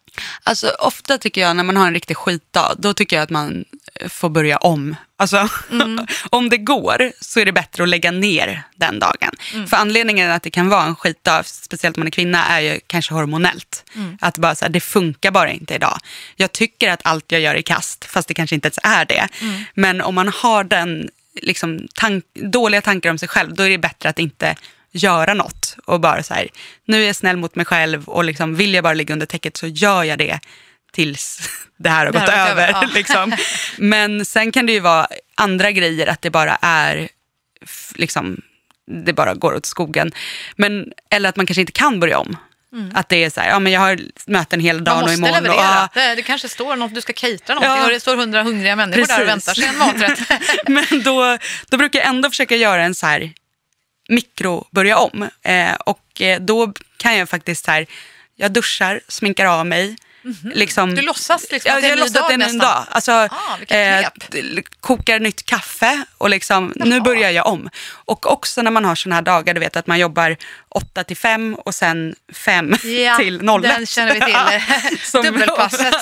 Alltså ofta tycker jag när man har en riktig skitdag, då tycker jag att man får börja om. Alltså, mm. om det går så är det bättre att lägga ner den dagen. Mm. För anledningen att det kan vara en skitdag, speciellt om man är kvinna, är ju kanske hormonellt. Mm. Att bara så här, det funkar bara inte idag. Jag tycker att allt jag gör är kast, fast det kanske inte ens är det. Mm. Men om man har den liksom, tank, dåliga tankar om sig själv, då är det bättre att inte göra något och bara så här, nu är jag snäll mot mig själv och liksom, vill jag bara ligga under täcket så gör jag det tills det här har det gått här över. över. Ja. Liksom. Men sen kan det ju vara andra grejer, att det bara är liksom, det bara går åt skogen. Men, eller att man kanske inte kan börja om. Mm. Att det är så här, ja men jag har möten hela dagen och imorgon. Man måste leverera. Och, ja. det, kanske står något, du ska catera någonting ja. och det står hundra hungriga människor Precis. där och väntar sig en maträtt. men då, då brukar jag ändå försöka göra en så här mikro börja om. Eh, och eh, då kan jag faktiskt så här, jag duschar, sminkar av mig, Mm-hmm. Liksom, du låtsas liksom att det är en ny dag en nästan? dag. Alltså, ah, eh, kokar nytt kaffe och liksom, nu börjar jag om. Och också när man har sådana här dagar, du vet att man jobbar 8 till 5 och sen 5 ja, till 01. den känner vi till. som, Dubbelpasset.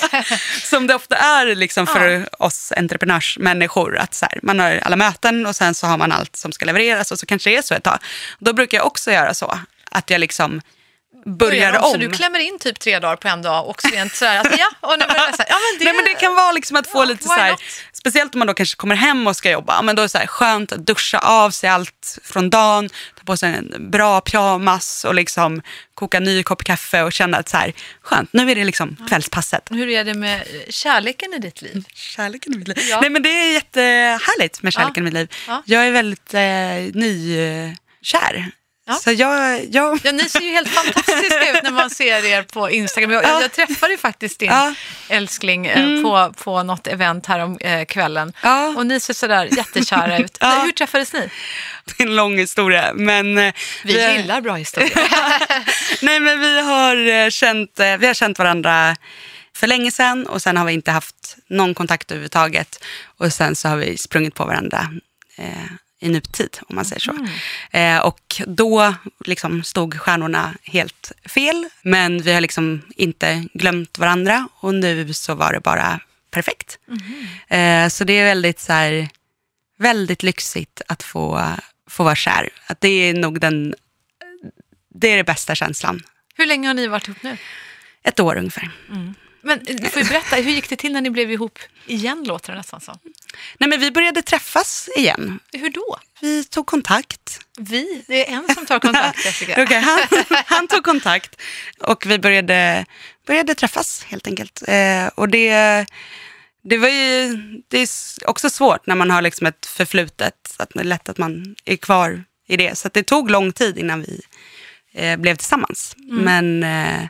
som det ofta är liksom för ja. oss entreprenörsmänniskor. Att så här, man har alla möten och sen så har man allt som ska levereras och så kanske det är så ett tag. Då brukar jag också göra så. Att jag liksom börjar om. Så du klämmer in typ tre dagar på en dag och rent sådär att ja, och nu börjar här, ja men det... Nej men det kan vara liksom att få ja, lite så här, speciellt om man då kanske kommer hem och ska jobba, men då är det så här, skönt att duscha av sig allt från dagen, ta på sig en bra pyjamas och liksom koka en ny kopp kaffe och känna att så här, skönt, nu är det liksom kvällspasset. Hur är det med kärleken i ditt liv? Kärleken i mitt liv? Ja. Nej men det är jättehärligt med kärleken ja. i mitt liv. Ja. Jag är väldigt eh, nykär. Ja. Så jag, jag... Ja, ni ser ju helt fantastiska ut när man ser er på Instagram. Jag, ja. jag träffade ju faktiskt din ja. älskling eh, mm. på, på något event här om eh, kvällen. Ja. Och ni ser sådär jättekära ut. Ja. Hur träffades ni? Det är en lång historia. Men, eh, vi, vi gillar bra historier. Nej, men vi har, känt, vi har känt varandra för länge sedan och sen har vi inte haft någon kontakt överhuvudtaget. Och sen så har vi sprungit på varandra eh, i nutid, om man säger så. Eh, och då liksom stod stjärnorna helt fel, men vi har liksom inte glömt varandra och nu så var det bara perfekt. Eh, så det är väldigt så här, väldigt lyxigt att få, få vara kär. Att det är nog den, det är den bästa känslan. Hur länge har ni varit ihop nu? Ett år ungefär. Men eh, du får ju berätta, hur gick det till när ni blev ihop igen, låter det nästan som. Nej, men vi började träffas igen. Hur då? Vi tog kontakt. Vi? Det är en som tar kontakt, Jessica. Okej, han, han tog kontakt och vi började, började träffas helt enkelt. Eh, och det, det var ju det är också svårt när man har liksom ett förflutet. Att det är lätt att man är kvar i det. Så det tog lång tid innan vi eh, blev tillsammans. Men eh,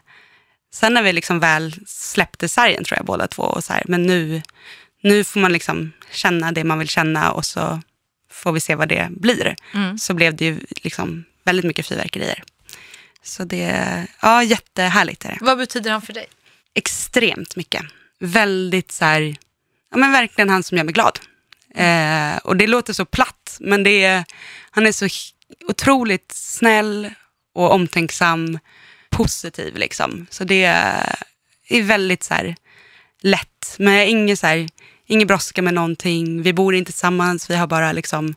sen när vi liksom väl släppte sargen tror jag båda två. Och så här, men nu, nu får man liksom känna det man vill känna och så får vi se vad det blir. Så blev det ju liksom väldigt mycket fyrverkerier. Så det, ja jättehärligt är det. Vad betyder han för dig? Extremt mycket. Väldigt så här, ja men verkligen han som gör mig glad. Eh, och det låter så platt, men det är, han är så otroligt snäll och omtänksam, positiv liksom. Så det är, väldigt så här lätt, men ingen så här, ingen brådska med någonting. Vi bor inte tillsammans, vi har bara liksom,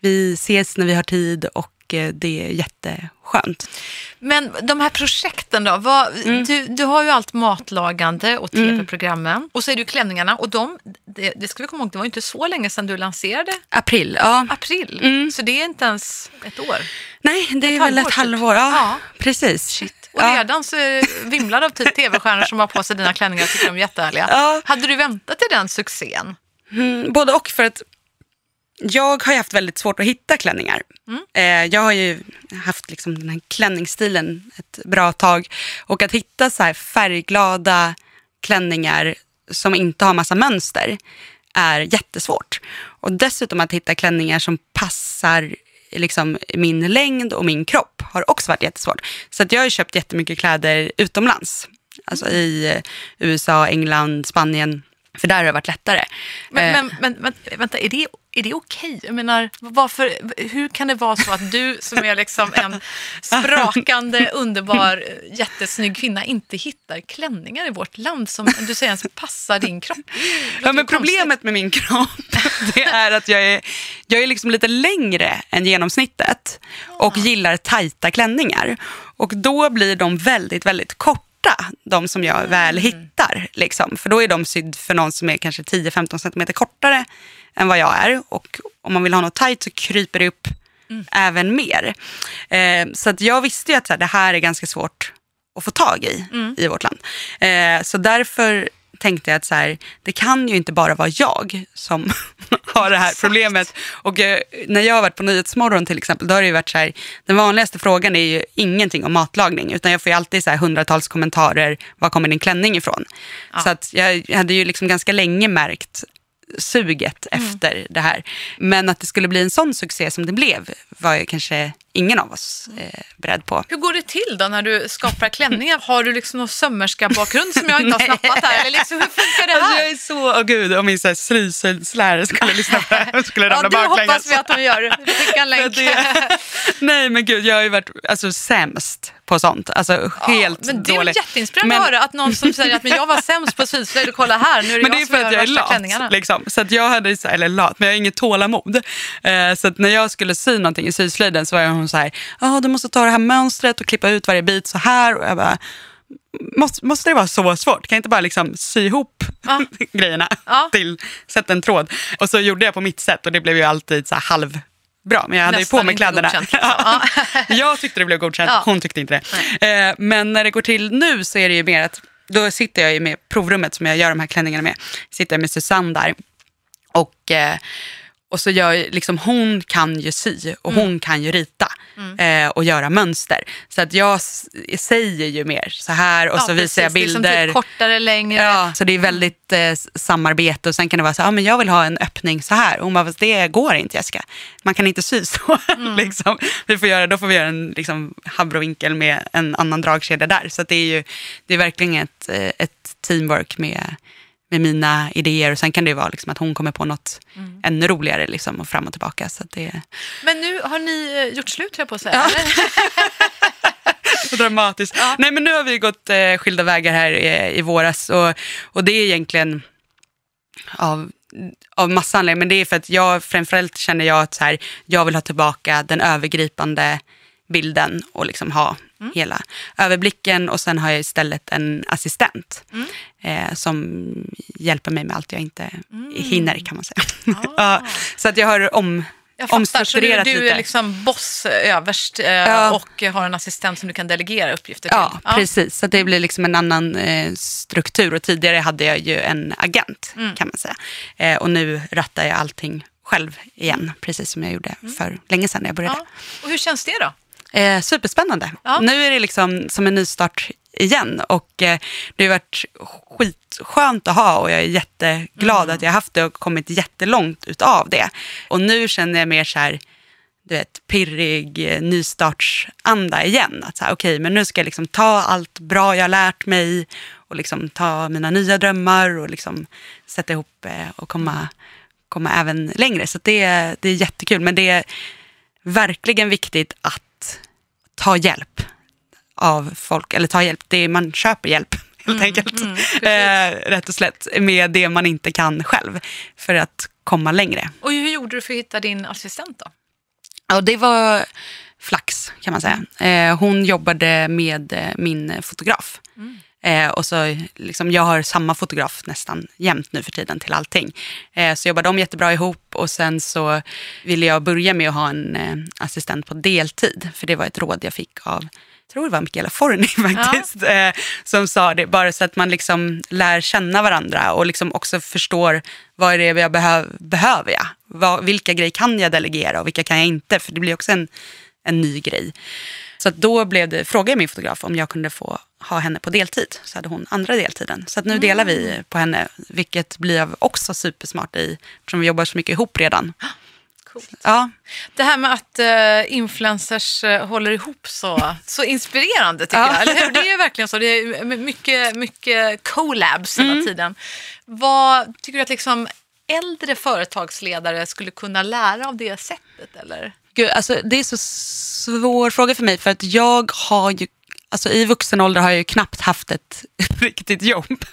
vi ses när vi har tid och eh, det är jätteskönt. Men de här projekten då? Vad, du, du har ju allt matlagande och tv-programmen. Och så är det ju klänningarna. Och de, det, det ska vi komma ihåg, det var inte så länge sedan du lanserade April, ja. april. Så det är inte ens ett år. Nej, det är Ett väl halvår ett typ. halvår. Ja, Ja. precis. Och ja. redan så är det vimlar av typ tv-stjärnor som har på sig dina klänningar och tycker de är jättehärliga. Ja. Hade du väntat dig den succén? Mm, både och för att jag har ju haft väldigt svårt att hitta klänningar. Eh, jag har ju haft liksom den här klänningsstilen ett bra tag. Och att hitta så färgglada klänningar som inte har massa mönster är jättesvårt. Och dessutom att hitta klänningar som passar liksom min längd och min kropp har också varit jättesvårt. Så att jag har ju köpt jättemycket kläder utomlands. Alltså i eh, USA, England, Spanien. För där har det varit lättare. Men, Eh, men, men, men vänta, är det, är det okej? Jag menar, varför, hur kan det vara så att du som är liksom en sprakande, underbar, jättesnygg kvinna inte hittar klänningar i vårt land som du säger ens passar din kropp? Ja, men problemet med min kropp det är att jag är, jag är liksom lite längre än genomsnittet och gillar tajta klänningar. Och då blir de väldigt, väldigt korta, de som jag väl hittar. Liksom. För då är de sydd för någon som är kanske 10-15 centimeter kortare än vad jag är. Och om man vill ha något tajt så kryper det upp även mer. Eh, så att jag visste ju att här, det här är ganska svårt att få tag i i vårt land. Eh, så därför tänkte jag att så här, det kan ju inte bara vara jag som har det här Exakt. problemet. Och eh, när jag har varit på Nyhetsmorgon till exempel, då har det ju varit så här, den vanligaste frågan är ju ingenting om matlagning, utan jag får ju alltid så här hundratals kommentarer, var kommer din klänning ifrån? Så att jag, hade ju liksom ganska länge märkt suget efter det här. Men att det skulle bli en sån succé som det blev var ju kanske ingen av oss eh, beredd på. Hur går det till då när du skapar klänningar? Har du liksom någon sömmerska-bakgrund som jag inte har snappat här? Eller liksom, hur funkar det Alltså jag här? är så, åh gud, om min slyslärare skulle lyssna på det här skulle Ja, ramla det hoppas baklänges. vi att de gör. Skicka en länk. Nej men gud, jag har ju varit alltså, sämst på sånt. Alltså helt men det är dålig. jätteinspirerande Men- att höra att någon som säger att men jag var sämst på syslöjd och kolla här, nu är det Men jag det är som för att gör jag är lat. klänningarna. Liksom. Så att jag hade, eller lat, men jag har inget tålamod. Eh, så att när jag skulle sy någonting i syslöjden så var hon så här, ja du måste ta det här mönstret och klippa ut varje bit så här. Och jag bara, måste, måste det vara så svårt? Kan jag inte bara liksom sy ihop Ja. grejerna Ja. till, sätta en tråd? Och så gjorde jag på mitt sätt och det blev ju alltid så här halv bra, men jag hade Nästan ju på mig kläderna. godkänt, liksom. Ja. jag tyckte det blev godkänt, Ja. hon tyckte inte det. Eh, men när det går till nu så är det ju mer att då sitter jag ju med provrummet som jag gör de här klänningarna med. Sitter jag med Susanne där. Och, eh, och så gör liksom, hon kan ju sy och Mm. hon kan ju rita eh, och göra mönster. Så att jag säger ju mer så här och Ja, så visar jag precis. bilder. Liksom typ kortare, längre. Ja, så det är väldigt eh, samarbete och sen kan det vara så här, ah, men jag vill ha en öppning så här. Och hon bara, "Fast det går inte Jessica. Man kan inte sy så. Mm. liksom. Vi får göra, då får vi göra en liksom, habrovinkel med en annan dragkedja där. Så det är ju det är verkligen ett, eh, ett teamwork med, med mina idéer och sen kan det ju vara liksom att hon kommer på något Mm. ännu roligare liksom, och fram och tillbaka. Så det Men nu har ni eh, gjort slut, jag på att säga. Ja. dramatiskt. Nej, men nu har vi gått eh, skilda vägar här i, i våras och, och det är egentligen av, av massa anledningar. Men det är för att jag framförallt känner jag att så här, jag vill ha tillbaka den övergripande bilden och liksom ha hela överblicken och sen har jag istället en assistent eh, som hjälper mig med allt jag inte hinner kan man säga. ja, så att jag har om, Jag fattar, så du, omstrukturerat du lite. är liksom boss överst eh, Ja. och har en assistent som du kan delegera uppgifter till. Ja, precis. Så det blir liksom en annan eh, struktur. Och tidigare hade jag ju en agent, Mm. kan man säga. Eh, och nu rattar jag allting själv igen, precis som jag gjorde för länge sedan när jag började. Mm. Ja. Och hur känns det då? Eh, superspännande. Ja. Nu är det liksom som en nystart igen. Och eh, det har varit skitskönt att ha och jag är jätteglad Mm. att jag har haft det och kommit jättelångt utav det. Och nu känner jag mer så här, du vet, pirrig eh, nystartsanda igen. Att så här, okej, men nu ska jag liksom ta allt bra jag har lärt mig och liksom ta mina nya drömmar och liksom sätta ihop eh, och komma, komma även längre. Så det, det är jättekul. Men det är verkligen viktigt att ta hjälp av folk, eller ta hjälp, det är, man köper hjälp helt enkelt. eh, rätt och slätt, med det man inte kan själv för att komma längre. Och hur gjorde du för att hitta din assistent då? Ja, det var flax kan man säga. Eh, hon jobbade med eh, min fotograf. Eh, och så, liksom, jag har samma fotograf nästan jämt nu för tiden till allting. Eh, så jobbade de jättebra ihop och sen så ville jag börja med att ha en eh, assistent på deltid. För det var ett råd jag fick av, jag tror det var Michaela Forni faktiskt, eh, som sa det. Bara så att man liksom lär känna varandra och liksom också förstår vad är det jag behöv, behöver jag? Vad, vilka grejer kan jag delegera och vilka kan jag inte? För det blir också en, en ny grej. Så då blev det, frågade jag min fotograf om jag kunde få ha henne på deltid. Så hade hon andra deltiden. Så nu delar vi på henne, vilket blir också supersmart i, eftersom vi jobbar så mycket ihop redan. Coolt. Ja, Det här med att eh, influencers eh, håller ihop så, så inspirerande tycker Ja. jag. Eller hur? Det är verkligen så. Det är mycket, mycket collabs hela Mm. tiden. Vad tycker du att liksom äldre företagsledare skulle kunna lära av det sättet? Eller? Gud, alltså, det är så svår fråga för mig för att jag har ju, alltså i vuxen ålder har jag ju knappt haft ett riktigt jobb.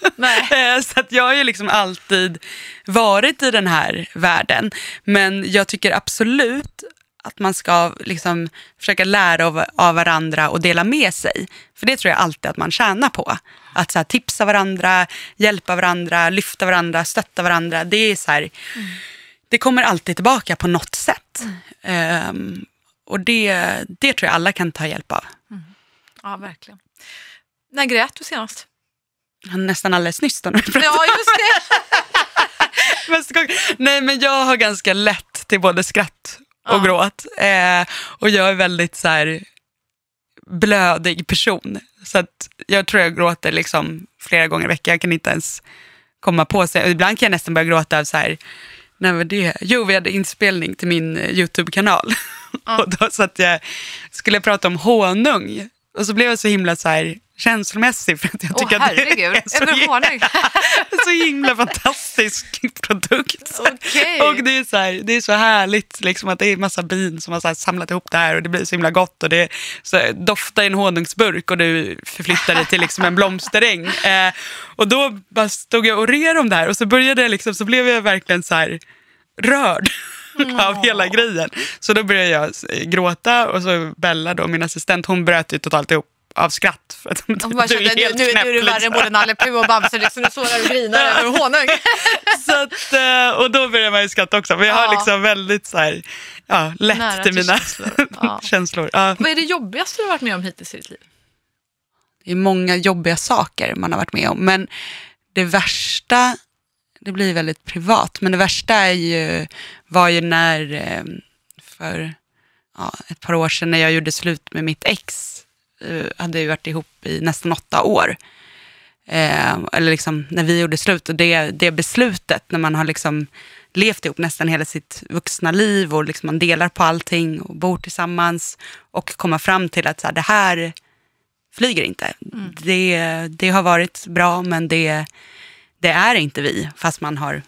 Eh, så att jag har ju liksom alltid varit i den här världen. Men jag tycker absolut att man ska liksom försöka lära av, av varandra och dela med sig. För det tror jag alltid att man tjänar på. Att så tipsa varandra, hjälpa varandra, lyfta varandra, stötta varandra. Det är så här, det kommer alltid tillbaka på något sätt. Ehm, och det, det tror jag alla kan ta hjälp av. Ja, verkligen. När grät du senast? Nästan alldeles nyss då. Ja, just det. Nej, men jag har ganska lätt till både skratt och Ja. gråt. Eh, och jag är väldigt så här blödig person. Så att jag tror jag gråter liksom flera gånger i veckan. Jag kan inte ens komma på sig. Ibland kan jag nästan börja gråta av så här, när var det? Jo, vi hade inspelning till min eh, YouTube-kanal. och då satt jag, skulle jag prata om honung. Och så blev jag så himla så här känslomässig för att jag tycker att det är så, så himla fantastisk produkt. Okej. Och det är, så här, det är så härligt liksom, att det är massa bin som har så samlat ihop det här och det blir så himla gott. Och det så, doftar i en honungsburk och du förflyttar det till liksom en blomsteräng. Eh, och då bara stod jag och rer om det här och så började jag liksom, så blev jag verkligen så här rörd. av hela grejen. Så då började jag gråta och så Bella, då, min assistent, hon bröt ju totalt ihop av skratt. För att Hon bara du är nu, helt nu, nu är knäpp, du värre än liksom. både Nalle Puh och Bamse. Liksom, du står där och grinar över honung. Så att, eh, och då börjar man ju skratta också. Men jag har liksom väldigt så här, ja, lätt Nära till mina känslor. Ja. känslor. Ja. Vad är det jobbigaste du har varit med om hittills i ditt liv? Det är många jobbiga saker man har varit med om. Men det värsta, det blir väldigt privat, men det värsta är ju, var ju när, eh, för ja, ett par år sedan när jag gjorde slut med mitt ex, hade ju varit ihop i nästan åtta år. Eh, eller liksom när vi gjorde slut och det, det beslutet när man har liksom levt ihop nästan hela sitt vuxna liv och liksom man delar på allting och bor tillsammans och komma fram till att så här, det här flyger inte. Det, det har varit bra men det, det är inte vi, fast man har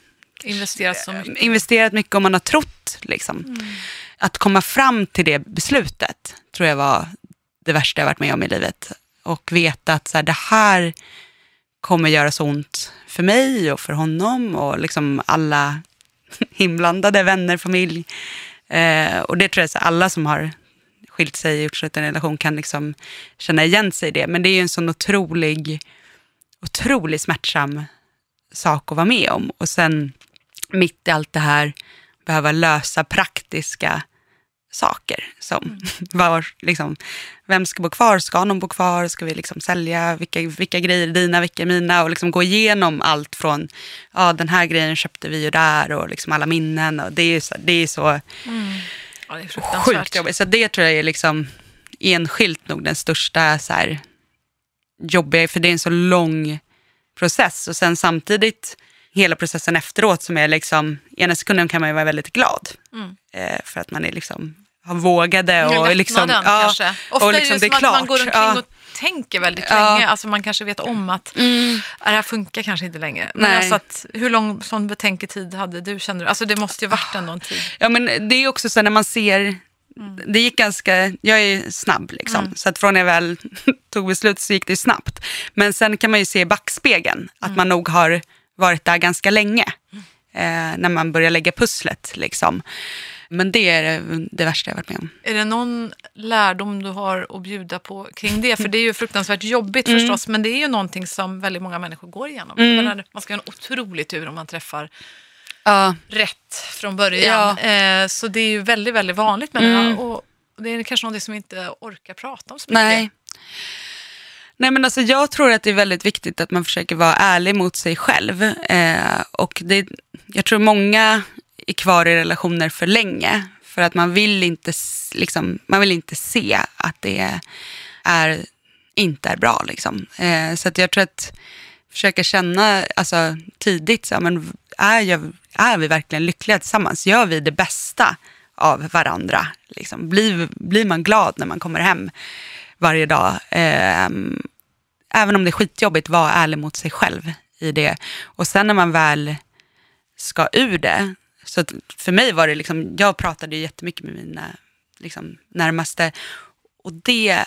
Investerat så mycket. investerat mycket och man har trott. Liksom. Att komma fram till det beslutet tror jag var det värsta jag varit med om i livet. Och veta att så här, det här kommer göra så ont för mig och för honom och liksom alla inblandade, vänner, familj. Eh, och det tror jag att alla som har skilt sig och gjort slut i en relation kan liksom känna igen sig i det. Men det är ju en sån otrolig, otroligt smärtsam sak att vara med om. Och sen mitt i allt det här behöva lösa praktiska saker. Som var, liksom, vem ska bo kvar? Ska någon bo kvar? Ska vi liksom sälja? Vilka, vilka grejer är dina, vilka är mina? Och liksom gå igenom allt från, ja den här grejen köpte vi ju där och liksom alla minnen. Och det är så, det är så Ja, det är sjukt jobbigt. Så det tror jag är liksom enskilt nog den största så här, jobbiga, för det är en så lång process. Och sen samtidigt hela processen efteråt som är liksom, ena sekunden kan man ju vara väldigt glad. Eh, för att man är liksom, har vågade och Lättnaden liksom, kanske. Ofta och liksom är det som att man går omkring Ja. och tänker väldigt Ja. länge. Alltså man kanske vet om att Mm. "Ah, det här funkar kanske inte längre. Men Nej. alltså att, hur lång sån betänketid hade du kände du? Alltså det måste ju varit ändå en tid. Ja, men det är också så när man ser, det gick ganska, jag är snabb liksom, så att från när jag väl tog beslut så gick det snabbt. Men sen kan man ju se i backspegeln att man nog har varit där ganska länge, eh, när man börjar lägga pusslet liksom. Men det är det, det värsta jag varit med om. Är det någon lärdom du har att bjuda på kring det? För det är ju fruktansvärt jobbigt Mm. förstås, men det är ju någonting som väldigt många människor går igenom. Menar, man ska ha en otrolig tur om man träffar Ja, rätt från början. Eh, så det är ju väldigt, väldigt vanligt med det Mm. här. Och det är kanske något som vi inte orkar prata om så mycket. nej. Nej men alltså jag tror att det är väldigt viktigt att man försöker vara ärlig mot sig själv. Eh, och det, jag tror många är kvar i relationer för länge. För att man vill inte, liksom, man vill inte se att det är, inte är bra. Liksom. Eh, så att jag tror att försöka känna alltså, tidigt, så, men är, jag, är vi verkligen lyckliga tillsammans? Gör vi det bästa av varandra? Liksom? Blir, blir man glad när man kommer hem varje dag? Eh, även om det är skitjobbigt, var ärlig mot sig själv i det. Och sen när man väl ska ur det, så för mig var det liksom, jag pratade ju jättemycket med mina liksom, närmaste och det,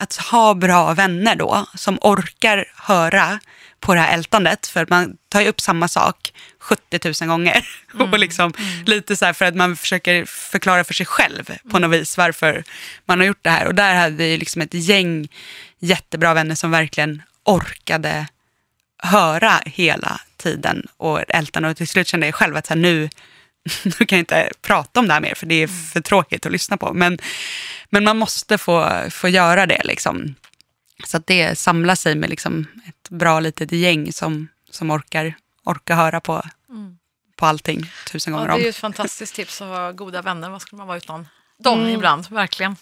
att ha bra vänner då, som orkar höra på det här ältandet, för man tar ju upp samma sak 70 000 gånger. och liksom lite så för att man försöker förklara för sig själv på något vis varför man har gjort det här. Och där hade vi liksom ett gäng jättebra vänner som verkligen orkade höra hela tiden och ältande. Och till slut kände jag själv att så här, nu, nu kan jag inte prata om det här mer för det är för tråkigt att lyssna på. Men, men man måste få, få göra det. Liksom. Så att det samlar sig med liksom ett bra litet gäng som, som orkar, orkar höra på, på allting tusen Ja, gånger det är om. ju ett fantastiskt tips att ha goda vänner. Vad skulle man vara utan dem Mm. ibland? Verkligen.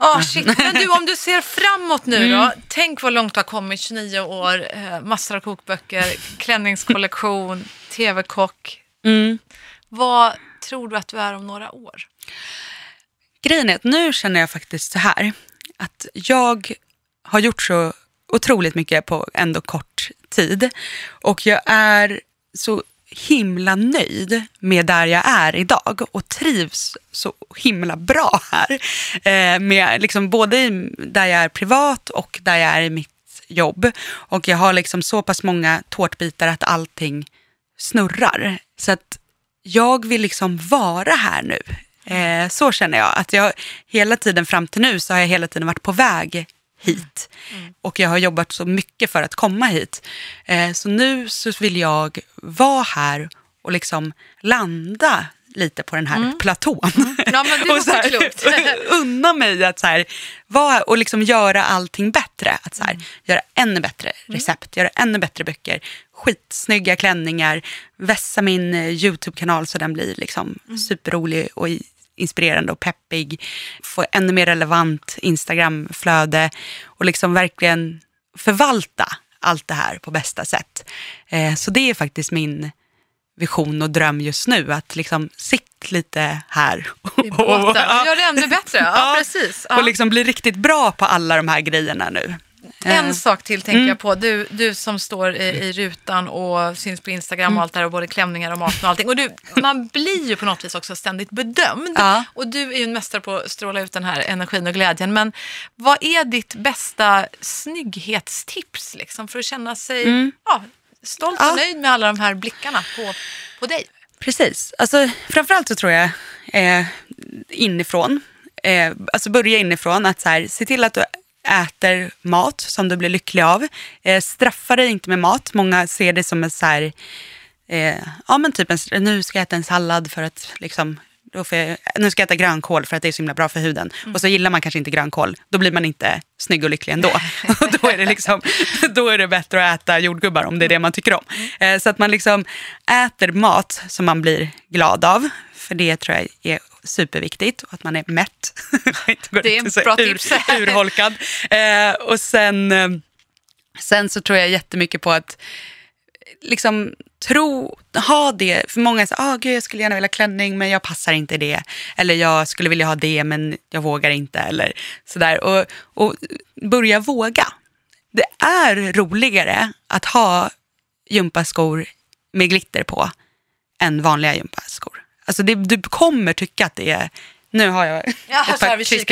Ah, shit. Men du, om du ser framåt nu Mm. då. Tänk vad långt du har kommit, 29 år, eh, massor av kokböcker, klänningskollektion, tv-kock. Mm. Vad tror du att du är om några år? Grejen är att nu känner jag faktiskt så här, att jag har gjort så otroligt mycket på ändå kort tid. Och jag är så himla nöjd med där jag är idag och trivs så himla bra här. Eh, med liksom både i- där jag är privat och där jag är i mitt jobb. Och jag har liksom så pass många tårtbitar att allting snurrar. Så att jag vill liksom vara här nu. Eh, så känner jag. Att jag hela tiden fram till nu så har jag hela tiden varit på väg hit. Och jag har jobbat så mycket för att komma hit. Eh, så nu så vill jag vara här och liksom landa lite på den här platån. Ja, men det och så här, klokt. unna mig att så här, vara och liksom göra allting bättre. Att så här, Göra ännu bättre recept, göra ännu bättre böcker, skitsnygga klänningar, vässa min eh, YouTube-kanal så den blir liksom superrolig och inspirerande och peppig. Få ännu mer relevant Instagram-flöde och liksom verkligen förvalta allt det här på bästa sätt. Eh, så det är faktiskt min vision och dröm just nu, att liksom sitt lite här. I båten. Gör det ännu bättre. Ja, Ja, precis. Ja. Och liksom bli riktigt bra på alla de här grejerna nu. En Eh, sak till tänker jag på. Du, du som står i, i rutan och syns på Instagram och allt det här och både klänningar och mat och allting. Och du, man blir ju på något vis också ständigt bedömd. Ja. Och du är ju en mästare på att stråla ut den här energin och glädjen. Men vad är ditt bästa snygghetstips liksom, för att känna sig ja, stolt och Ja. nöjd med alla de här blickarna på, på dig? Precis. Alltså, framförallt så tror jag eh, inifrån. Eh, alltså börja inifrån. Att så här, se till att du äter mat som du blir lycklig av. Eh, straffa dig inte med mat. Många ser det som en så här, eh, ja men typ en, nu ska jag äta en sallad för att liksom då får jag, nu ska jag äta grönkål för att det är så himla bra för huden. Och så gillar man kanske inte grönkål. Då blir man inte snygg och lycklig ändå. Och då, är det liksom, då är det bättre att äta jordgubbar om det är det man tycker om. Eh, så att man liksom äter mat som man blir glad av. För det tror jag är superviktigt. Och att man är mätt. Det är en bra ur, tips. urholkad. Eh, och sen, eh, sen så tror jag jättemycket på att liksom tro, ha det, för många säger, ah, gud jag skulle gärna vilja ha klänning men jag passar inte i det. Eller jag skulle vilja ha det men jag vågar inte. Eller sådär. Och, och börja våga. Det är roligare att ha gympaskor med glitter på än vanliga gympaskor. Alltså det, du kommer tycka att det är nu har jag Ja,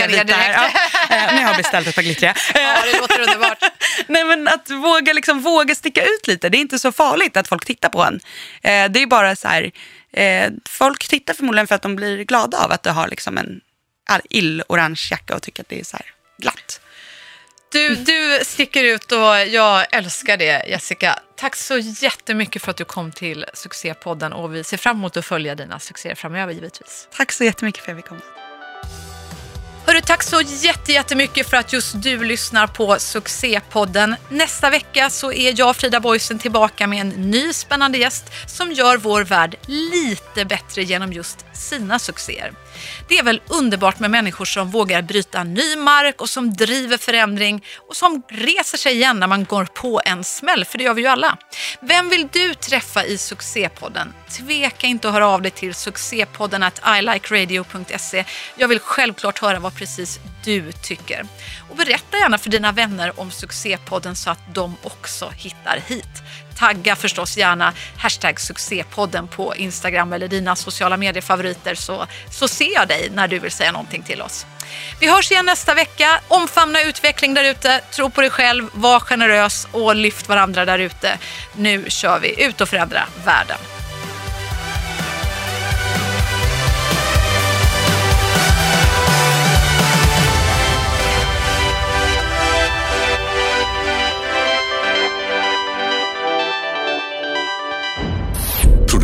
ner vita här. direkt. Ja, eh, nu har jag beställt ett par glittriga. Ja, det låter underbart. Nej men att våga, liksom, våga sticka ut lite, det är inte så farligt att folk tittar på en. Eh, det är bara så här, eh, folk tittar förmodligen för att de blir glada av att du har liksom en ill-orange jacka och tycker att det är så här. Du, du sticker ut och jag älskar det Jessica. Tack så jättemycket för att du kom till Succépodden och vi ser fram emot att följa dina succéer framöver givetvis. Tack så jättemycket för att jag fick komma. Hörru, tack så jättemycket för att just du lyssnar på Succépodden. Nästa vecka så är jag, Frida Boysen, tillbaka med en ny spännande gäst som gör vår värld lite bättre genom just sina succéer. Det är väl underbart med människor som vågar bryta ny mark och som driver förändring och som reser sig igen när man går på en smäll, för det gör vi ju alla. Vem vill du träffa i Succépodden? Tveka inte att höra av dig till succépodden at ilikeradio.se. Jag vill självklart höra vad precis du tycker. Och berätta gärna för dina vänner om Succépodden så att de också hittar hit. Tagga förstås gärna hashtag succépodden på Instagram eller dina sociala mediefavoriter så, så ser jag dig när du vill säga någonting till oss. Vi hörs igen nästa vecka. Omfamna utveckling där ute, tro på dig själv, var generös och lyft varandra där ute. Nu kör vi ut och förändra världen.